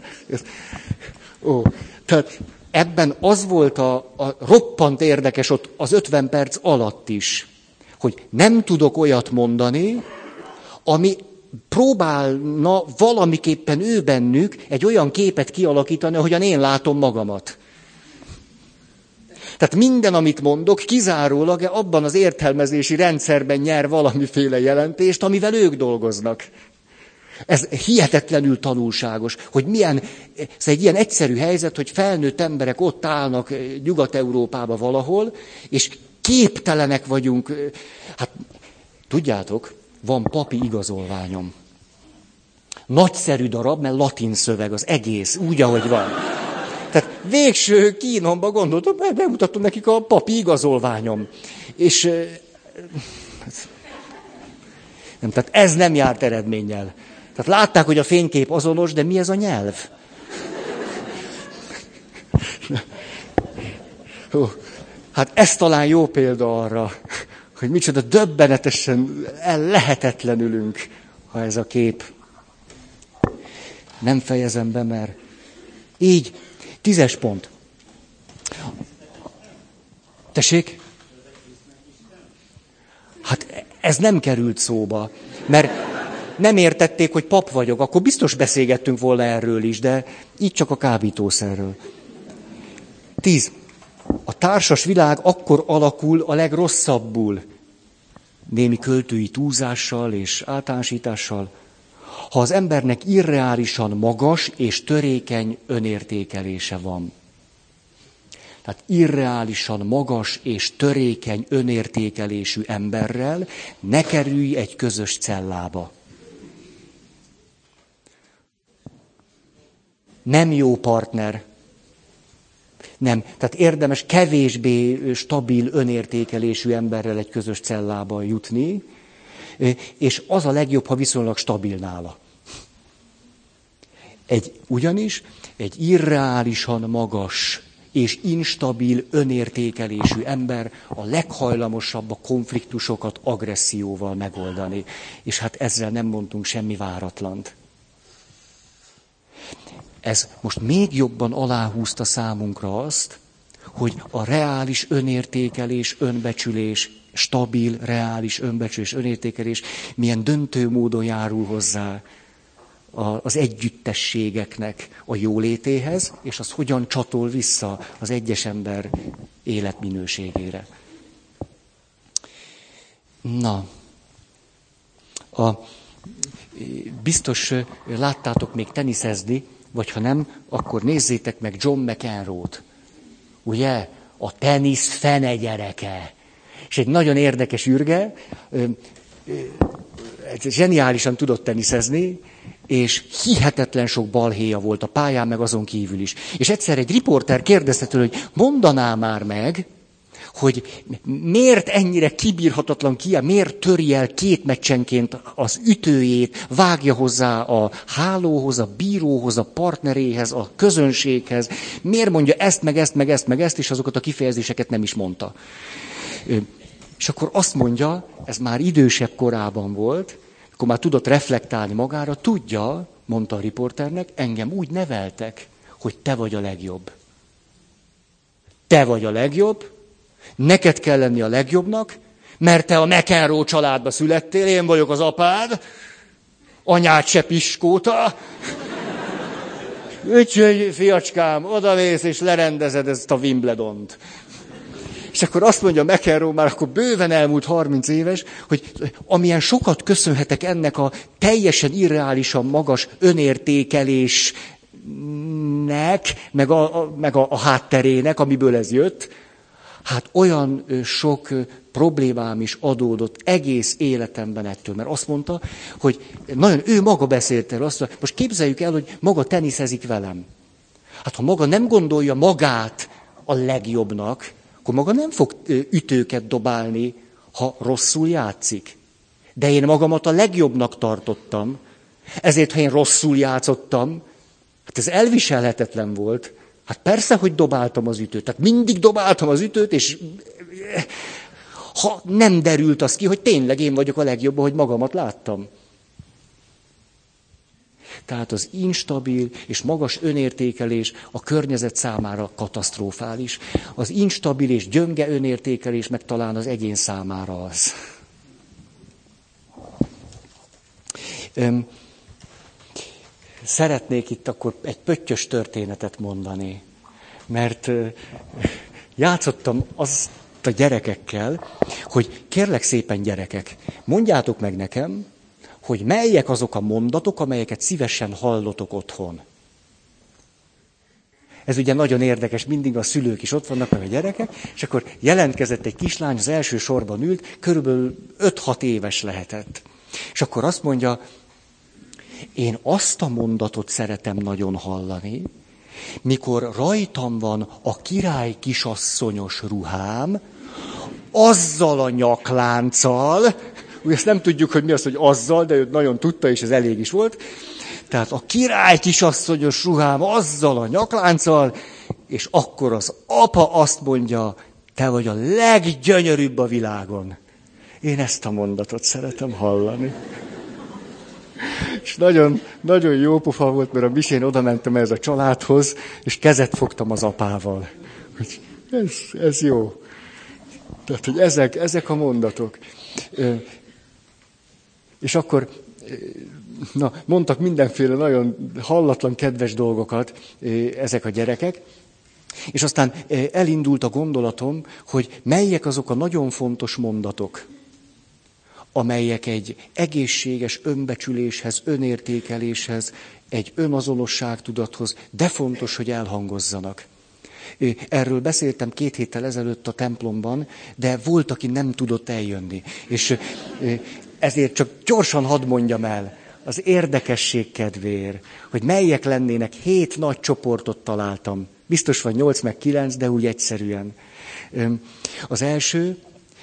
Ó, tehát ebben az volt a, a roppant érdekes ott az 50 perc alatt is, hogy nem tudok olyat mondani, ami próbálna valamiképpen ő bennük egy olyan képet kialakítani, ahogyan én látom magamat. Tehát minden, amit mondok, kizárólag abban az értelmezési rendszerben nyer valamiféle jelentést, amivel ők dolgoznak. Ez hihetetlenül tanulságos, hogy milyen, ez egy ilyen egyszerű helyzet, hogy felnőtt emberek ott állnak Nyugat-Európába valahol, és képtelenek vagyunk. Hát tudjátok, van papi igazolványom. Nagyszerű darab, mert latin szöveg az egész, úgy, ahogy van. Tehát végső kínomba gondoltam, bemutatom nekik a papi igazolványom. És nem, tehát ez nem járt eredménnyel. Tehát látták, hogy a fénykép azonos, de mi ez a nyelv? Hát ez talán jó példa arra, hogy micsoda döbbenetesen lehetetlenülünk, ha ez a kép. Nem fejezem be, mert így, tízes pont. Tessék? Hát ez nem került szóba, mert nem értették, hogy pap vagyok, akkor biztos beszélgettünk volna erről is, de így csak a kábítószerről. Tíz. A társas világ akkor alakul a legrosszabbul, némi költői túlzással és általánosítással, ha az embernek irreálisan magas és törékeny önértékelése van. Tehát irreálisan magas és törékeny önértékelésű emberrel ne kerülj egy közös cellába. Nem jó partner. Nem. Tehát érdemes kevésbé stabil önértékelésű emberrel egy közös cellába jutni, és az a legjobb, ha viszonylag stabil nála. Egy, ugyanis egy irreálisan magas és instabil önértékelésű ember a leghajlamosabb a konfliktusokat agresszióval megoldani. És hát ezzel nem mondtunk semmi váratlant. Ez most még jobban aláhúzta számunkra azt, hogy a reális önértékelés, önbecsülés, stabil, reális önbecsülés, önértékelés milyen döntő módon járul hozzá az együttességeknek a jólétéhez, és az hogyan csatol vissza az egyes ember életminőségére. Na, a, biztos láttátok még teniszezni, vagy ha nem, akkor nézzétek meg John McEnroe-t. Ugye? A tenisz fene gyereke. És egy nagyon érdekes űrge, zseniálisan tudott teniszezni, és hihetetlen sok balhéja volt a pályán, meg azon kívül is. És egyszer egy riporter kérdezte tőle, hogy mondaná már meg, hogy miért ennyire kibírhatatlan ki, miért töri el két meccsenként az ütőjét, vágja hozzá a hálóhoz, a bíróhoz, a partneréhez, a közönséghez, miért mondja ezt, meg ezt, meg ezt, meg ezt, és azokat a kifejezéseket nem is mondta. És akkor azt mondja, ez már idősebb korában volt, akkor már tudott reflektálni magára, tudja, mondta a riporternek, engem úgy neveltek, hogy te vagy a legjobb. Te vagy a legjobb, neked kell lenni a legjobbnak, mert te a McEnroe családba születtél, én vagyok az apád, anyád se piskóta. Úgyhogy, fiacskám, odavész és lerendezed ezt a Wimbledont. És akkor azt mondja McEnroe, már akkor bőven elmúlt 30 éves, hogy amilyen sokat köszönhetek ennek a teljesen irreálisan magas önértékelésnek, meg a, a, meg a, a hátterének, amiből ez jött, hát olyan sok problémám is adódott egész életemben ettől, mert azt mondta, hogy nagyon ő maga beszélt el, azt mondta, most képzeljük el, hogy maga teniszezik velem. Hát ha maga nem gondolja magát a legjobbnak, akkor maga nem fog ütőket dobálni, ha rosszul játszik. De én magamat a legjobbnak tartottam, ezért, ha én rosszul játszottam, hát ez elviselhetetlen volt. Hát persze, hogy dobáltam az ütőt. Tehát mindig dobáltam az ütőt, és ha nem derült az ki, hogy tényleg én vagyok a legjobb, hogy magamat láttam. Tehát az instabil és magas önértékelés a környezet számára katasztrofális. Az instabil és gyönge önértékelés meg talán az egyén számára az. Öm, szeretnék itt akkor egy pöttyös történetet mondani, mert játszottam azt a gyerekekkel, hogy kérlek szépen gyerekek, mondjátok meg nekem, hogy melyek azok a mondatok, amelyeket szívesen hallotok otthon. Ez ugye nagyon érdekes, mindig a szülők is ott vannak, meg a gyerekek, és akkor jelentkezett egy kislány, az első sorban ült, körülbelül 5-6 éves lehetett. És akkor azt mondja, én azt a mondatot szeretem nagyon hallani, mikor rajtam van a király kisasszonyos ruhám, azzal a nyaklánccal, ugye ezt nem tudjuk, hogy mi az, hogy azzal, de ő nagyon tudta, és ez elég is volt. Tehát a király kisasszonyos ruhám azzal a nyaklánccal, és akkor az apa azt mondja, te vagy a leggyönyörűbb a világon. Én ezt a mondatot szeretem hallani. És nagyon, nagyon jó pofa volt, mert a misén oda mentem ez a családhoz, és kezet fogtam az apával. Hogy ez, ez jó. Tehát, hogy ezek, ezek a mondatok. És akkor na, mondtak mindenféle nagyon hallatlan, kedves dolgokat ezek a gyerekek, és aztán elindult a gondolatom, hogy melyek azok a nagyon fontos mondatok, amelyek egy egészséges önbecsüléshez, önértékeléshez, egy önazonosságtudathoz, de fontos, hogy elhangozzanak. Erről beszéltem két héttel ezelőtt a templomban, de volt, aki nem tudott eljönni. És ezért csak gyorsan hadd mondjam el, az érdekesség kedvéért, hogy melyek lennének, hét nagy csoportot találtam. Biztos van nyolc meg kilenc, de úgy egyszerűen. Az első,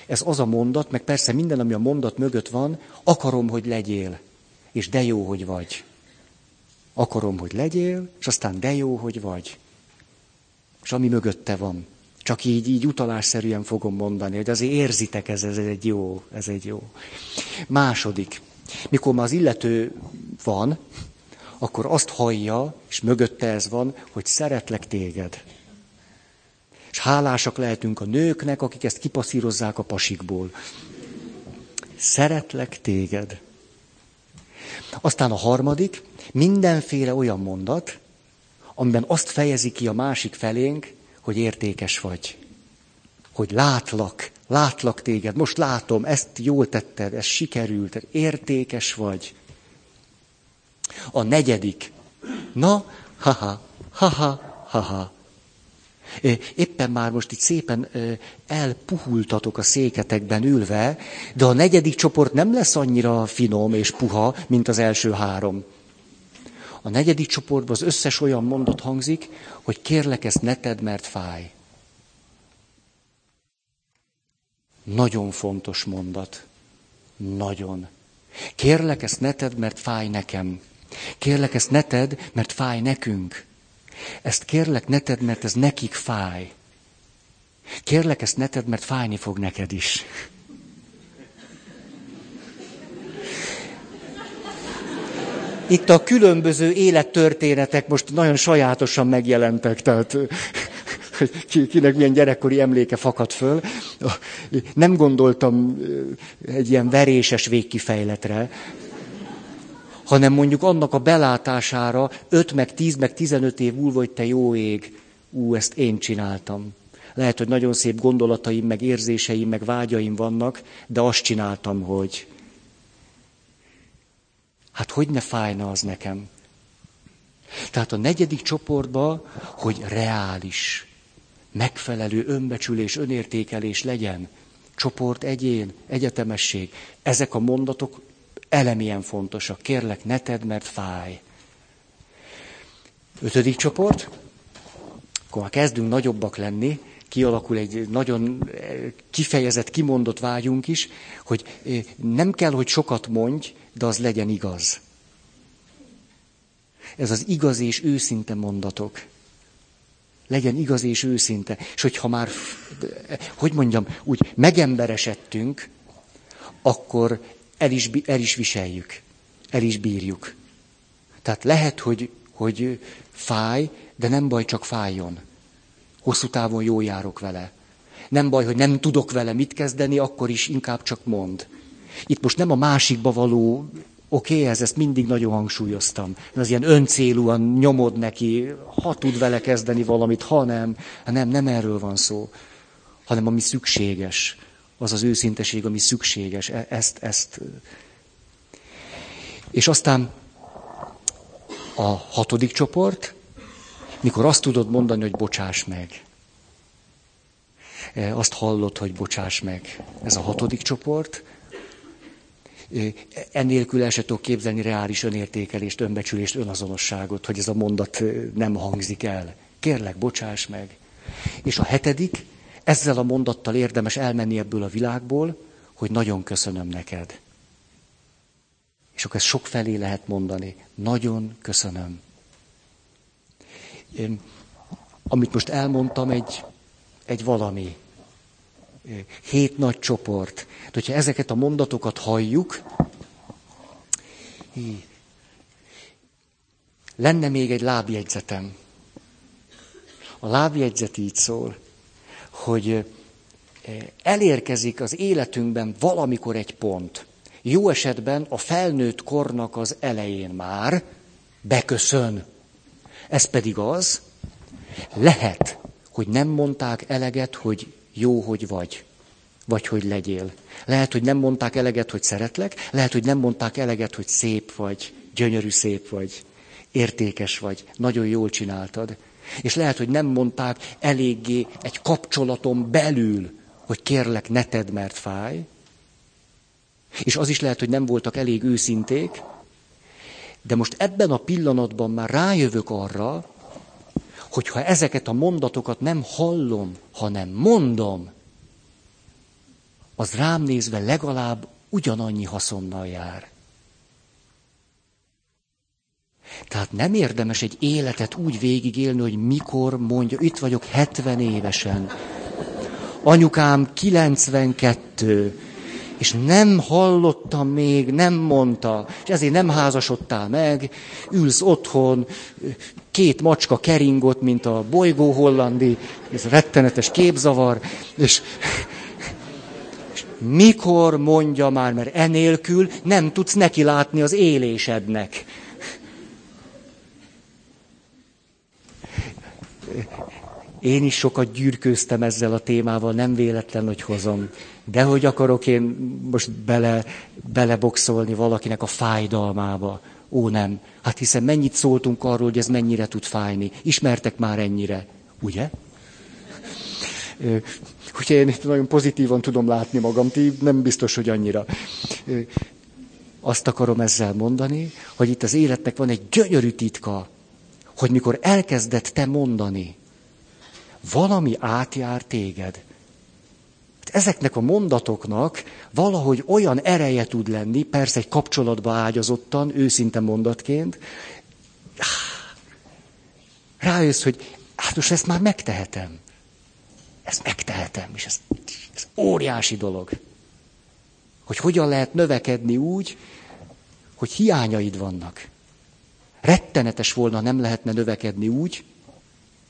ez az a mondat, meg persze minden, ami a mondat mögött van, akarom, hogy legyél, és de jó, hogy vagy. Akarom, hogy legyél, és aztán de jó, hogy vagy. És ami mögötte van. Csak így, így utalásszerűen fogom mondani, de azért érzitek, ez, ez egy jó, ez egy jó. Második, mikor már az illető van, akkor azt hallja, és mögötte ez van, hogy szeretlek téged. És hálásak lehetünk a nőknek, akik ezt kipaszírozzák a pasikból. Szeretlek téged. Aztán a harmadik, mindenféle olyan mondat, amiben azt fejezi ki a másik felénk, hogy értékes vagy. Hogy látlak, látlak téged, most látom, ezt jól tetted, ez sikerült, értékes vagy. A negyedik, na, haha, haha, haha. Éppen már most itt szépen elpuhultatok a széketekben ülve, de a negyedik csoport nem lesz annyira finom és puha, mint az első három. A negyedik csoportban az összes olyan mondat hangzik, hogy kérlek ezt ne tedd, mert fáj. Nagyon fontos mondat. Nagyon. Kérlek ezt ne tedd, mert fáj nekem. Kérlek ezt ne tedd, mert fáj nekünk. Ezt kérlek ne tedd, mert ez nekik fáj. Kérlek ezt ne tedd, mert fájni fog neked is. Itt a különböző élettörténetek most nagyon sajátosan megjelentek, tehát kinek milyen gyerekkori emléke fakad föl. Nem gondoltam egy ilyen veréses végkifejletre, hanem mondjuk annak a belátására 5 meg 10 meg 15 év múlva, hogy te jó ég, ú, ezt én csináltam. Lehet, hogy nagyon szép gondolataim, meg érzéseim, meg vágyaim vannak, de azt csináltam, hogy hát hogy ne fájna az nekem. Tehát a negyedik csoportba, hogy reális, megfelelő önbecsülés, önértékelés legyen, csoport, egyén, egyetemesség. Ezek a mondatok elemien fontosak. Kérlek, ne tedd, mert fáj. Ötödik csoport, akkor már kezdünk nagyobbak lenni, kialakul egy nagyon eh, kifejezett, kimondott vágyunk is, hogy eh, nem kell, hogy sokat mondj, de az legyen igaz. Ez az igaz és őszinte mondatok. Legyen igaz és őszinte. És hogyha már, hogy mondjam, úgy megemberesedtünk, akkor el is, el is viseljük, el is bírjuk. Tehát lehet, hogy, hogy fáj, de nem baj, csak fájjon. Hosszú távon jó járok vele. Nem baj, hogy nem tudok vele mit kezdeni, akkor is inkább csak mond. Itt most nem a másikba való, oké, okay, ez ezt mindig nagyon hangsúlyoztam. Az ilyen öncélúan nyomod neki, ha tud vele kezdeni valamit, ha nem. Nem, nem erről van szó, hanem ami szükséges. Az az őszinteség, ami szükséges. E- ezt, ezt. És aztán a hatodik csoport, mikor azt tudod mondani, hogy bocsáss meg. E, azt hallod, hogy bocsáss meg. Ez a hatodik csoport. E, ennélkül el se tudok képzelni reális önértékelést, önbecsülést, önazonosságot, hogy ez a mondat nem hangzik el. Kérlek, bocsáss meg. És a hetedik, ezzel a mondattal érdemes elmenni ebből a világból, hogy nagyon köszönöm neked. És akkor ezt sok felé lehet mondani. Nagyon köszönöm. Amit most elmondtam, egy, egy valami. Hét nagy csoport. De hogyha ezeket a mondatokat halljuk, lenne még egy lábjegyzetem. A lábjegyzet így szól, hogy elérkezik az életünkben valamikor egy pont, jó esetben a felnőtt kornak az elején már beköszön. Ez pedig az, lehet, hogy nem mondták eleget, hogy jó, hogy vagy, vagy hogy legyél. Lehet, hogy nem mondták eleget, hogy szeretlek, lehet, hogy nem mondták eleget, hogy szép vagy, gyönyörű szép vagy, értékes vagy, nagyon jól csináltad. És lehet, hogy nem mondták eléggé egy kapcsolaton belül, hogy kérlek, ne tedd, mert fáj, és az is lehet, hogy nem voltak elég őszinték, de most ebben a pillanatban már rájövök arra, hogy ha ezeket a mondatokat nem hallom, hanem mondom, az rám nézve legalább ugyanannyi haszonnal jár. Tehát nem érdemes egy életet úgy végigélni, hogy mikor mondja, itt vagyok 70 évesen, anyukám 92, és nem hallottam még, nem mondta, és ezért nem házasodtál meg, ülsz otthon, két macska keringott, mint a bolygó hollandi, ez rettenetes képzavar, és, és mikor mondja már, mert enélkül nem tudsz neki látni az élésednek. Én is sokat gyűrkőztem ezzel a témával, nem véletlen, hogy hozom. De hogy akarok én most bele, beleboxolni valakinek a fájdalmába? Ó, nem. Hát hiszen mennyit szóltunk arról, hogy ez mennyire tud fájni. Ismertek már ennyire, ugye? Úgyhogy én nagyon pozitívan tudom látni magam, ti nem biztos, hogy annyira. Azt akarom ezzel mondani, hogy itt az életnek van egy gyönyörű titka, hogy mikor elkezdett te mondani, valami átjár téged. Ezeknek a mondatoknak valahogy olyan ereje tud lenni, persze egy kapcsolatba ágyazottan, őszinte mondatként, rájössz, hogy hát most ezt már megtehetem. Ezt megtehetem, és ez, ez óriási dolog. Hogy hogyan lehet növekedni úgy, hogy hiányaid vannak. Rettenetes volna, nem lehetne növekedni úgy,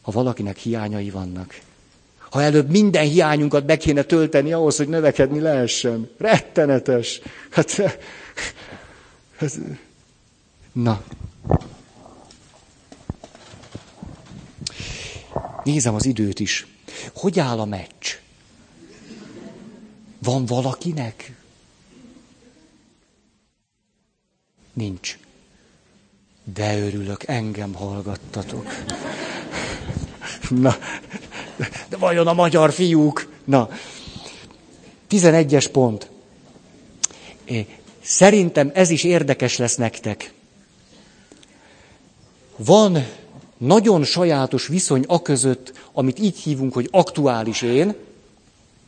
ha valakinek hiányai vannak. Ha előbb minden hiányunkat be kéne tölteni ahhoz, hogy növekedni lehessen. Rettenetes. Hát, hát, na. Nézem az időt is. Hogy áll a meccs? Van valakinek? Nincs. De örülök, engem hallgattatok. Na, de vajon a magyar fiúk? Na, 11-es pont. Szerintem ez is érdekes lesz nektek. Van nagyon sajátos viszony a között, amit így hívunk, hogy aktuális én,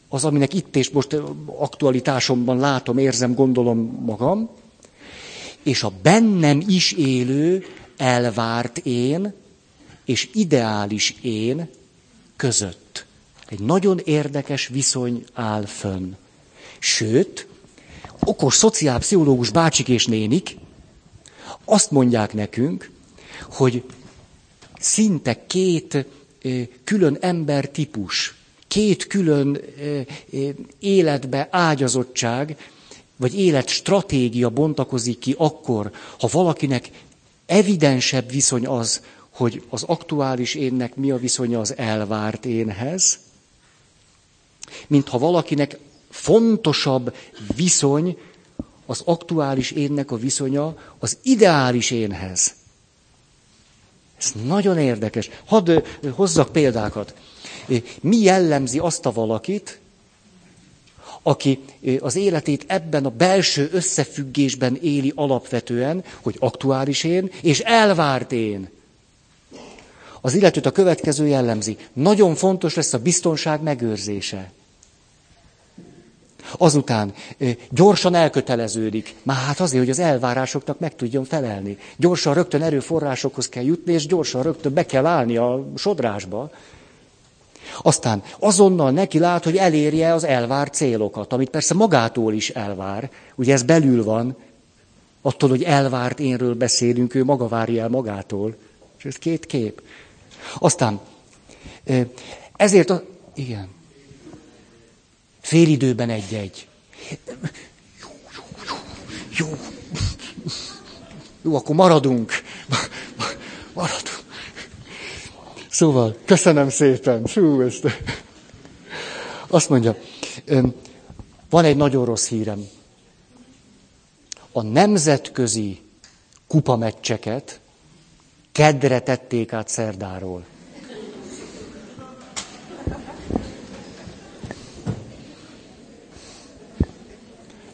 az, aminek itt és most aktualitásomban látom, érzem, gondolom magam, és a bennem is élő, elvárt én, és ideális én között. Egy nagyon érdekes viszony áll fönn. Sőt, okos szociálpszichológus bácsik és nénik Azt mondják nekünk, hogy szinte két külön embertípus, két külön életbe ágyazottság, vagy életstratégia bontakozik ki akkor, ha valakinek evidensebb viszony az, hogy az aktuális énnek mi a viszonya az elvárt énhez, mint ha valakinek fontosabb viszony az aktuális énnek a viszonya az ideális énhez. Ez nagyon érdekes. Hadd hozzak példákat. Mi jellemzi azt a valakit, aki az életét ebben a belső összefüggésben éli alapvetően, hogy aktuális én és elvárt én. Az illetőt a következő jellemzi. Nagyon fontos lesz a biztonság megőrzése. Azután gyorsan elköteleződik. Már hát azért, hogy az elvárásoknak meg tudjon felelni. Gyorsan rögtön erőforrásokhoz kell jutni, és gyorsan rögtön be kell állni a sodrásba. Aztán azonnal neki lát, hogy elérje az elvár célokat, amit persze magától is elvár. Ugye ez belül van, attól, hogy elvárt énről beszélünk, ő maga várja el magától. És ez két kép. Aztán ezért a... Igen. Félidőben egy-egy. Jó, jó, jó, jó. Jó, akkor maradunk. Maradunk. Szóval, köszönöm szépen. Fú, ezt... Azt mondja, van egy nagyon rossz hírem. A nemzetközi kupameccseket kedre tették át szerdáról.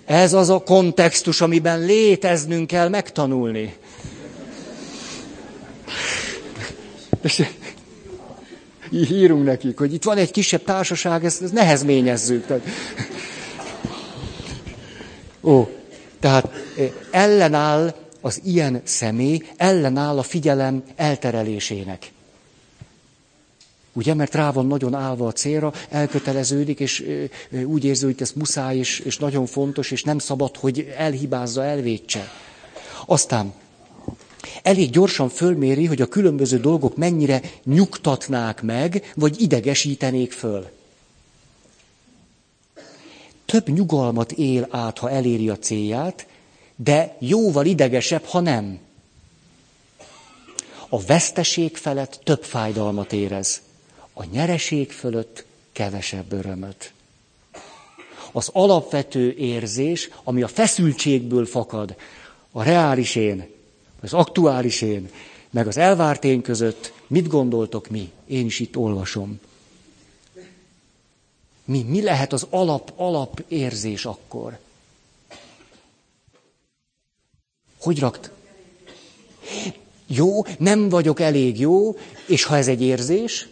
Ez az a kontextus, amiben léteznünk kell megtanulni. És írunk nekik, hogy itt van egy kisebb társaság, ezt, ezt nehezményezzük. Tehát... Ó, tehát ellenáll az ilyen személy, ellenáll a figyelem elterelésének. Ugye, mert rá van nagyon állva a célra, elköteleződik, és úgy érzi, hogy ez muszáj, és, és nagyon fontos, és nem szabad, hogy elhibázza, elvétse. Aztán elég gyorsan fölméri, hogy a különböző dolgok mennyire nyugtatnák meg, vagy idegesítenék föl. Több nyugalmat él át, ha eléri a célját, de jóval idegesebb, ha nem. A veszteség felett több fájdalmat érez a nyereség fölött kevesebb örömöt. Az alapvető érzés, ami a feszültségből fakad, a reális én, az aktuális én, meg az elvárt én között, mit gondoltok mi? Én is itt olvasom. Mi, mi lehet az alap, alap érzés akkor? Hogy rakt? Jó, nem vagyok elég jó, és ha ez egy érzés,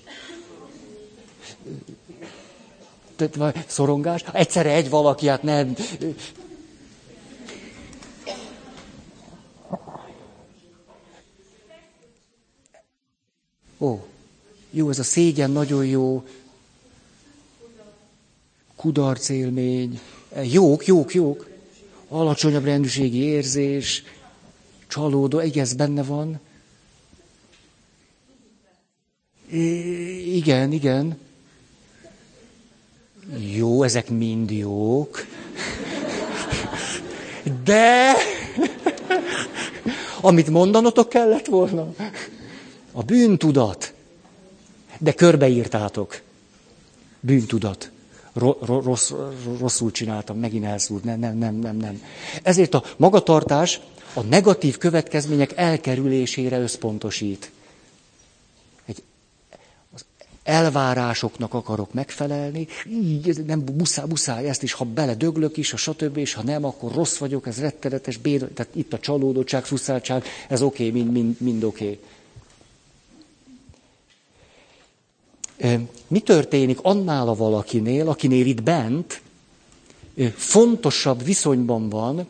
szorongás, egyszerre egy valaki, hát nem. Ó, jó, ez a szégyen nagyon jó. Kudarc élmény. Jók, jók, jók. Alacsonyabb rendűségi érzés, csalódó, egy ez benne van. I- igen, igen. Jó, ezek mind jók. De amit mondanotok kellett volna, a bűntudat. De körbeírtátok. Bűntudat. Rossz, rosszul csináltam, megint elszúrt. Nem, nem, nem, nem, nem. Ezért a magatartás a negatív következmények elkerülésére összpontosít elvárásoknak akarok megfelelni, így nem muszáj, muszáj ezt is, ha bele döglök is, a stb., és ha nem, akkor rossz vagyok, ez rettenetes, bér, tehát itt a csalódottság, frusztráltság, ez oké, okay, mind, mind, mind oké. Okay. Mi történik annál a valakinél, akinél itt bent fontosabb viszonyban van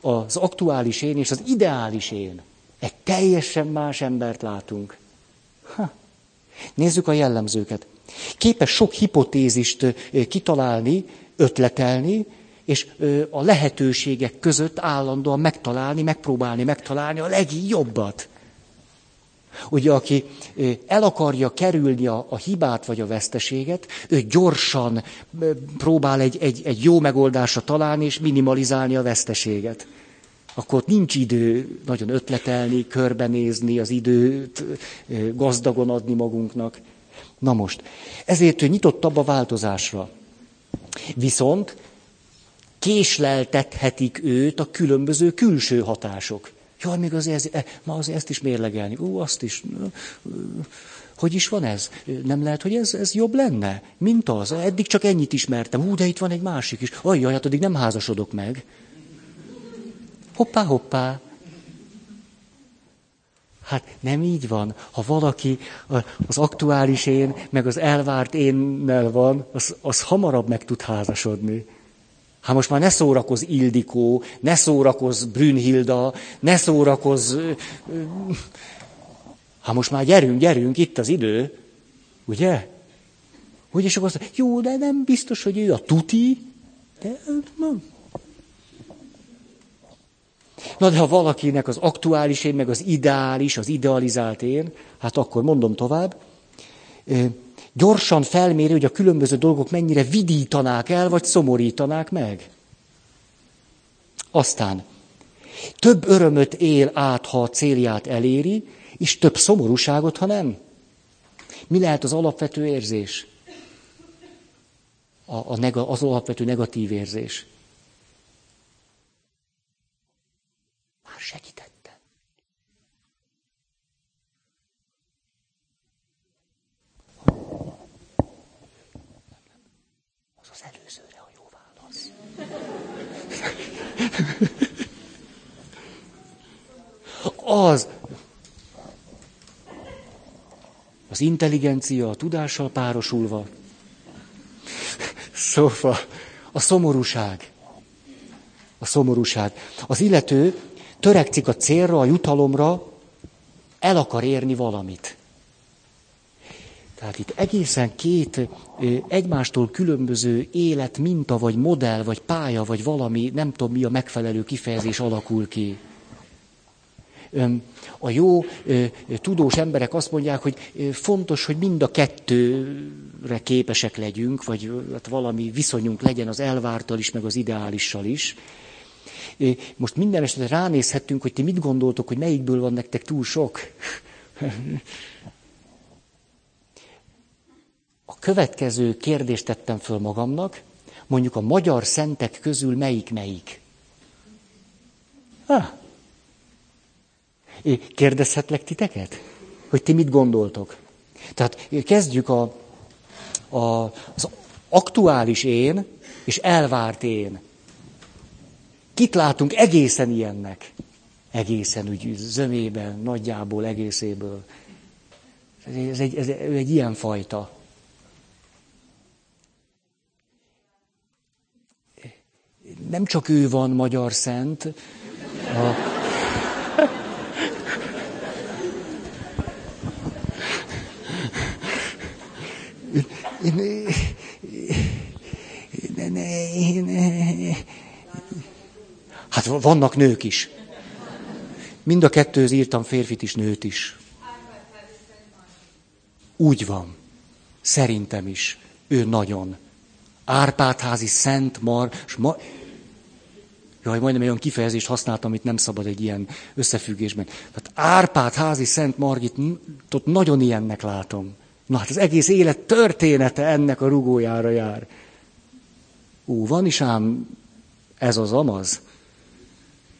az aktuális én és az ideális én? Egy teljesen más embert látunk. Ha. Nézzük a jellemzőket. Képes sok hipotézist kitalálni, ötletelni, és a lehetőségek között állandóan megtalálni, megpróbálni megtalálni a legjobbat. Ugye, aki el akarja kerülni a, a hibát vagy a veszteséget, ő gyorsan próbál egy, egy, egy jó megoldásra találni és minimalizálni a veszteséget. Akkor nincs idő nagyon ötletelni, körbenézni, az időt gazdagon adni magunknak. Na most, ezért ő nyitottabb a változásra. Viszont késleltethetik őt a különböző külső hatások. Jaj, még azért, ez, ma azért ezt is mérlegelni. Ú, azt is. Hogy is van ez? Nem lehet, hogy ez, ez jobb lenne, mint az. Eddig csak ennyit ismertem. Ú, de itt van egy másik is. Ajjaj, hát addig nem házasodok meg. Hoppá, hoppá. Hát nem így van. Ha valaki az aktuális én, meg az elvárt énnel van, az, az hamarabb meg tud házasodni. Hát most már ne szórakoz Ildikó, ne szórakoz Brünnhilda, ne szórakoz... Hát most már gyerünk, gyerünk, itt az idő. Ugye? Hogy és akkor azt jó, de nem biztos, hogy ő a tuti. De, nem. Na de ha valakinek az aktuális én, meg az ideális, az idealizált én, hát akkor mondom tovább, gyorsan felméri, hogy a különböző dolgok mennyire vidítanák el, vagy szomorítanák meg. Aztán több örömöt él át, ha a célját eléri, és több szomorúságot, ha nem. Mi lehet az alapvető érzés? A, a nega, az alapvető negatív érzés. Már segített. Az. Az intelligencia a tudással párosulva. Szóval a szomorúság. A szomorúság. Az illető törekszik a célra, a jutalomra, el akar érni valamit. Tehát itt egészen két egymástól különböző élet, minta, vagy modell, vagy pálya, vagy valami, nem tudom mi a megfelelő kifejezés alakul ki. A jó tudós emberek azt mondják, hogy fontos, hogy mind a kettőre képesek legyünk, vagy hát valami viszonyunk legyen az elvártal is, meg az ideálissal is. Most minden esetre ránézhettünk, hogy ti mit gondoltok, hogy melyikből van nektek túl sok. Következő kérdést tettem föl magamnak, mondjuk a magyar szentek közül melyik melyik? Ah. Kérdezhetlek titeket? Hogy ti mit gondoltok? Tehát kezdjük a, a, az aktuális én és elvárt én. Kit látunk egészen ilyennek? Egészen úgy zömében, nagyjából, egészéből. Ez egy, ez egy ilyen fajta. Nem csak ő van magyar szent, a... Hát vannak nők is. Mind a kettőhöz írtam férfit is, nőt is. Úgy van. Szerintem is. Ő nagyon. Árpádházi Szent Mar, ma, Jaj, majdnem olyan kifejezést használtam, amit nem szabad egy ilyen összefüggésben. Tehát Árpád házi Szent Margit, ott nagyon ilyennek látom. Na hát az egész élet története ennek a rugójára jár. Ú, van is ám ez az amaz,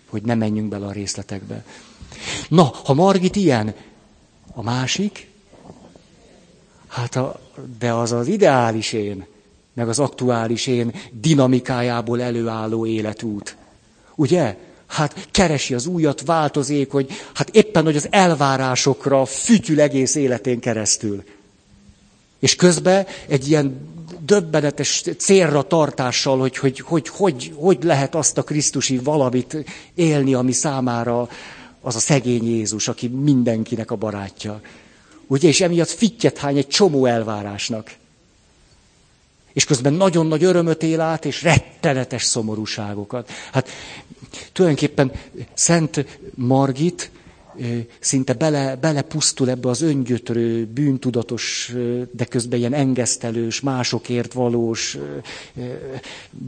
hogy ne menjünk bele a részletekbe. Na, ha Margit ilyen, a másik, hát a, de az az ideális én, meg az aktuális én dinamikájából előálló életút. Ugye? Hát keresi az újat, változék, hogy hát éppen, hogy az elvárásokra fütyül egész életén keresztül. És közben egy ilyen döbbenetes célra tartással, hogy hogy, hogy, hogy hogy lehet azt a Krisztusi valamit élni, ami számára az a szegény Jézus, aki mindenkinek a barátja. Ugye, és emiatt fittyet hány egy csomó elvárásnak. És közben nagyon nagy örömöt él át, és rettenetes szomorúságokat. Hát tulajdonképpen Szent Margit szinte bele, belepusztul ebbe az öngyötrő, bűntudatos, de közben ilyen engesztelős, másokért valós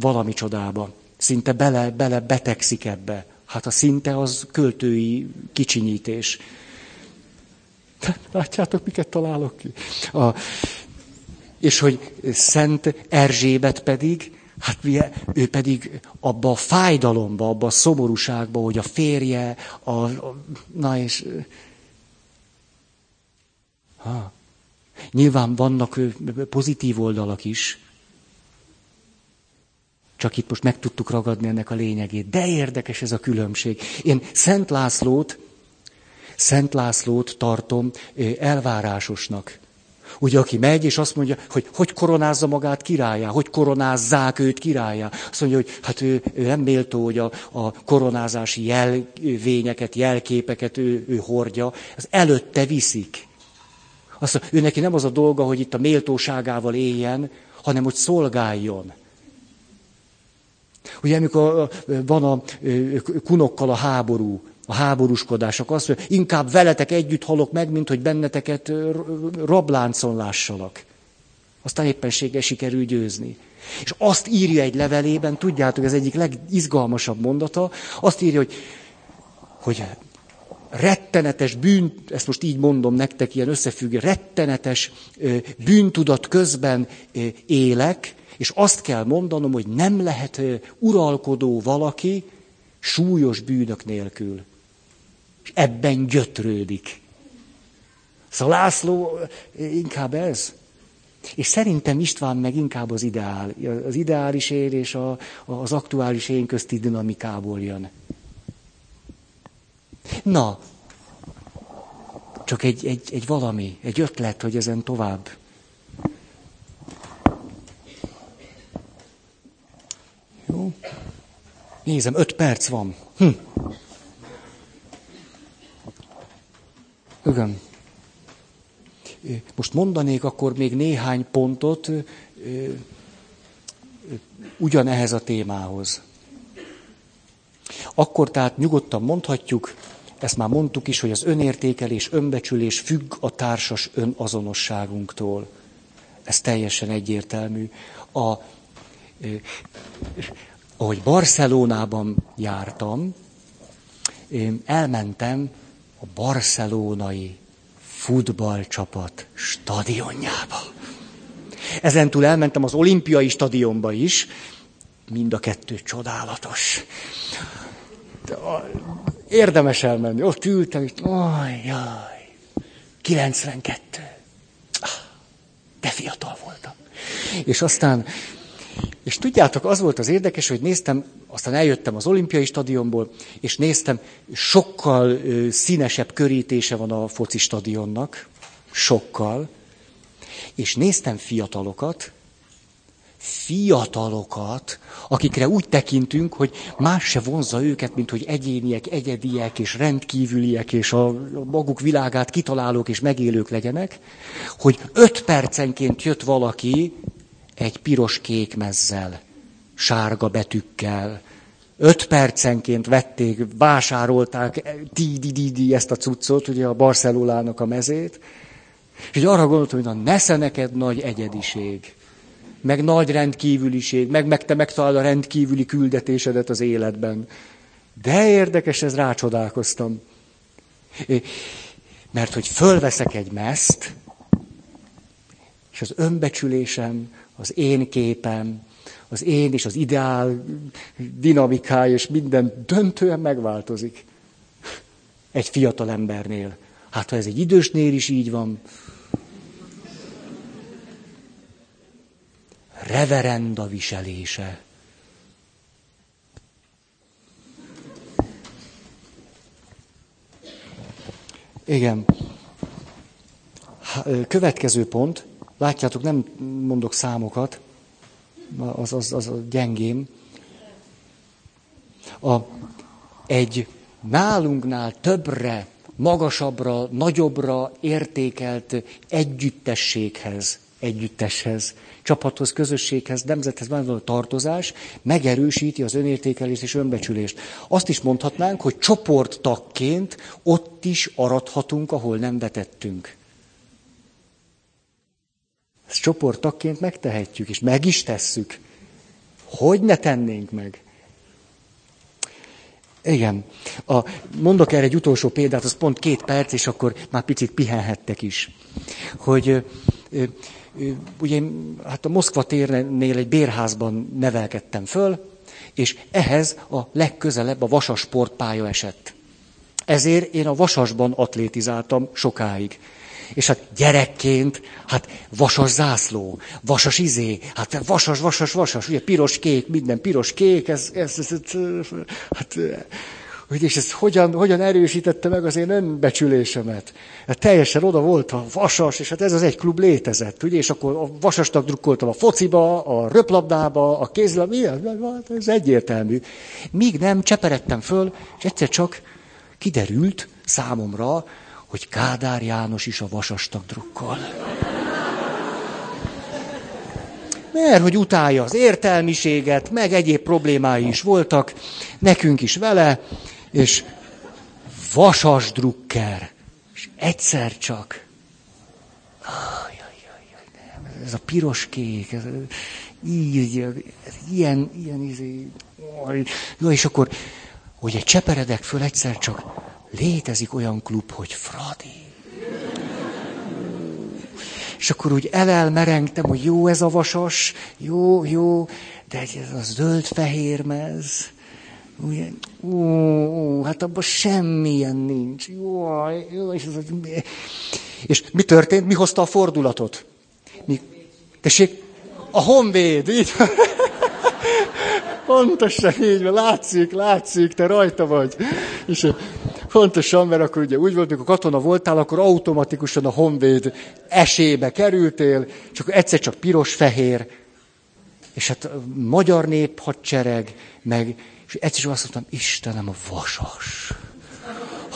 valami csodába. Szinte bele, bele betegszik ebbe. Hát a szinte az költői kicsinyítés. Látjátok, miket találok ki? A, és hogy Szent Erzsébet pedig, hát ugye, ő pedig abba a fájdalomba, abba a szomorúságba, hogy a férje, a, a na és... Ha. Nyilván vannak pozitív oldalak is, csak itt most meg tudtuk ragadni ennek a lényegét. De érdekes ez a különbség. Én Szent Lászlót, Szent Lászlót tartom elvárásosnak. Ugye, aki megy, és azt mondja, hogy hogy koronázza magát királyá, hogy koronázzák őt királyá. Azt mondja, hogy hát ő, ő nem méltó, hogy a, a koronázási jelvényeket, jelképeket ő, ő hordja. Ez előtte viszik. Azt mondja, ő neki nem az a dolga, hogy itt a méltóságával éljen, hanem hogy szolgáljon. Ugye amikor van a kunokkal a háború, a háborúskodások, azt mondja, inkább veletek együtt halok meg, mint hogy benneteket rabláncon lássalak. Aztán éppenséggel sikerül győzni. És azt írja egy levelében, tudjátok, ez egyik legizgalmasabb mondata, azt írja, hogy, hogy rettenetes bűn, ezt most így mondom nektek, ilyen összefüggő, rettenetes bűntudat közben élek, és azt kell mondanom, hogy nem lehet uralkodó valaki súlyos bűnök nélkül. Ebben gyötrődik. Szóval László inkább ez. És szerintem István meg inkább az ideál. Az ideális én és a, az aktuális én közti dinamikából jön. Na, csak egy, egy, egy valami, egy ötlet, hogy ezen tovább. Jó. Nézem, öt perc van. Hm. Igen. Most mondanék akkor még néhány pontot ugyanehhez a témához. Akkor tehát nyugodtan mondhatjuk, ezt már mondtuk is, hogy az önértékelés, önbecsülés függ a társas önazonosságunktól. Ez teljesen egyértelmű. A, ahogy Barcelonában jártam, én elmentem a barcelonai futballcsapat stadionjába. Ezentúl elmentem az olimpiai stadionba is, mind a kettő csodálatos. Érdemes elmenni. Ott ültem, és jaj, 92. Ah, de fiatal voltam. És aztán és tudjátok, az volt az érdekes, hogy néztem, aztán eljöttem az olimpiai stadionból, és néztem, sokkal ö, színesebb körítése van a foci stadionnak, sokkal, és néztem fiatalokat, fiatalokat, akikre úgy tekintünk, hogy más se vonza őket, mint hogy egyéniek, egyediek és rendkívüliek, és a maguk világát kitalálók és megélők legyenek, hogy öt percenként jött valaki, egy piros-kék mezzel, sárga betűkkel. Öt percenként vették, vásárolták di, di, di, di ezt a cuccot, ugye a Barcelonának a mezét, és arra gondoltam, hogy na nesze neked nagy egyediség, meg nagy rendkívüliség, meg, meg te megtalálod a rendkívüli küldetésedet az életben. De érdekes, ez rácsodálkoztam. Mert hogy fölveszek egy meszt, és az önbecsülésem, az én képem, az én és az ideál dinamikája, és minden döntően megváltozik. Egy fiatal embernél. Hát ha ez egy idősnél is így van, reverenda viselése. Igen. Következő pont. Látjátok, nem mondok számokat, az, az, az a gyengém. A, egy nálunknál többre, magasabbra, nagyobbra értékelt együttességhez együtteshez, csapathoz, közösséghez, nemzethez van tartozás, megerősíti az önértékelést és önbecsülést. Azt is mondhatnánk, hogy csoporttagként ott is arathatunk, ahol nem vetettünk. Ezt csoporttagként megtehetjük, és meg is tesszük. Hogy ne tennénk meg? Igen. A, mondok erre egy utolsó példát, az pont két perc, és akkor már picit pihenhettek is. Hogy ö, ö, ugye hát a Moszkva térnél egy bérházban nevelkedtem föl, és ehhez a legközelebb a Vasas sportpálya esett. Ezért én a Vasasban atlétizáltam sokáig. És hát gyerekként, hát vasas zászló, vasas izé, hát vasas, vasas, vasas, ugye piros, kék, minden piros, kék, ez, ez, ez, ez hát, hogy és ez hogyan, hogyan erősítette meg az én önbecsülésemet. Hát teljesen oda volt a vasas, és hát ez az egy klub létezett, ugye, és akkor a vasasnak drukkoltam a fociba, a röplabdába, a kézlab, ilyen, ez egyértelmű. Míg nem cseperedtem föl, és egyszer csak kiderült számomra, hogy Kádár János is a vasastak drukkol. Mert hogy utálja az értelmiséget, meg egyéb problémái is voltak, nekünk is vele, és vasas drukker. És egyszer csak. ez a piros kék, ez, így, ez ilyen, ilyen izé. Jó, és akkor, hogy egy cseperedek föl egyszer csak létezik olyan klub, hogy Fradi. És akkor úgy elelmerengtem, hogy jó ez a vasas, jó, jó, de ez a zöld-fehér mez. Ugye, ó, ó, hát abban semmilyen nincs. Jó, jó, és, ez, és mi történt? Mi hozta a fordulatot? Mi? Tessék, a honvéd, így Pontosan így van, látszik, látszik, te rajta vagy. És Pontosan, mert akkor ugye úgy volt, amikor katona voltál, akkor automatikusan a honvéd esébe kerültél, és akkor egyszer csak piros-fehér, és hát a magyar nép hadsereg, meg, és egyszer csak azt mondtam, Istenem, a vasas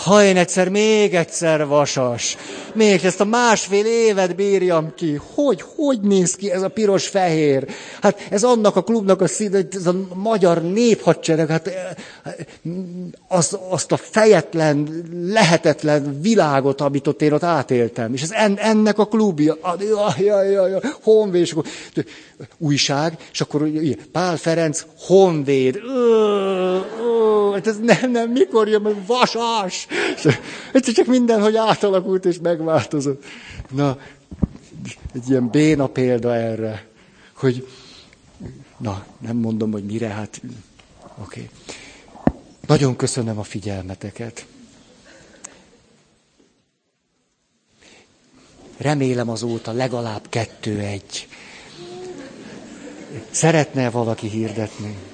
ha én egyszer még egyszer vasas, még ezt a másfél évet bírjam ki, hogy, hogy néz ki ez a piros-fehér? Hát ez annak a klubnak a szín, ez a magyar néphadsereg, hát eh, az, azt a fejetlen, lehetetlen világot, amit ott én ott átéltem. És ez en, ennek a klubja, jaj, jaj, jaj, honvéd, és akkor újság, és akkor Pál Ferenc, honvéd, ö, ö, hát ez nem, nem, mikor jön, vasas, Egyszer csak mindenhogy átalakult és megváltozott. Na, egy ilyen béna példa erre, hogy na, nem mondom, hogy mire, hát oké. Okay. Nagyon köszönöm a figyelmeteket. Remélem azóta legalább kettő-egy. Szeretne valaki hirdetni?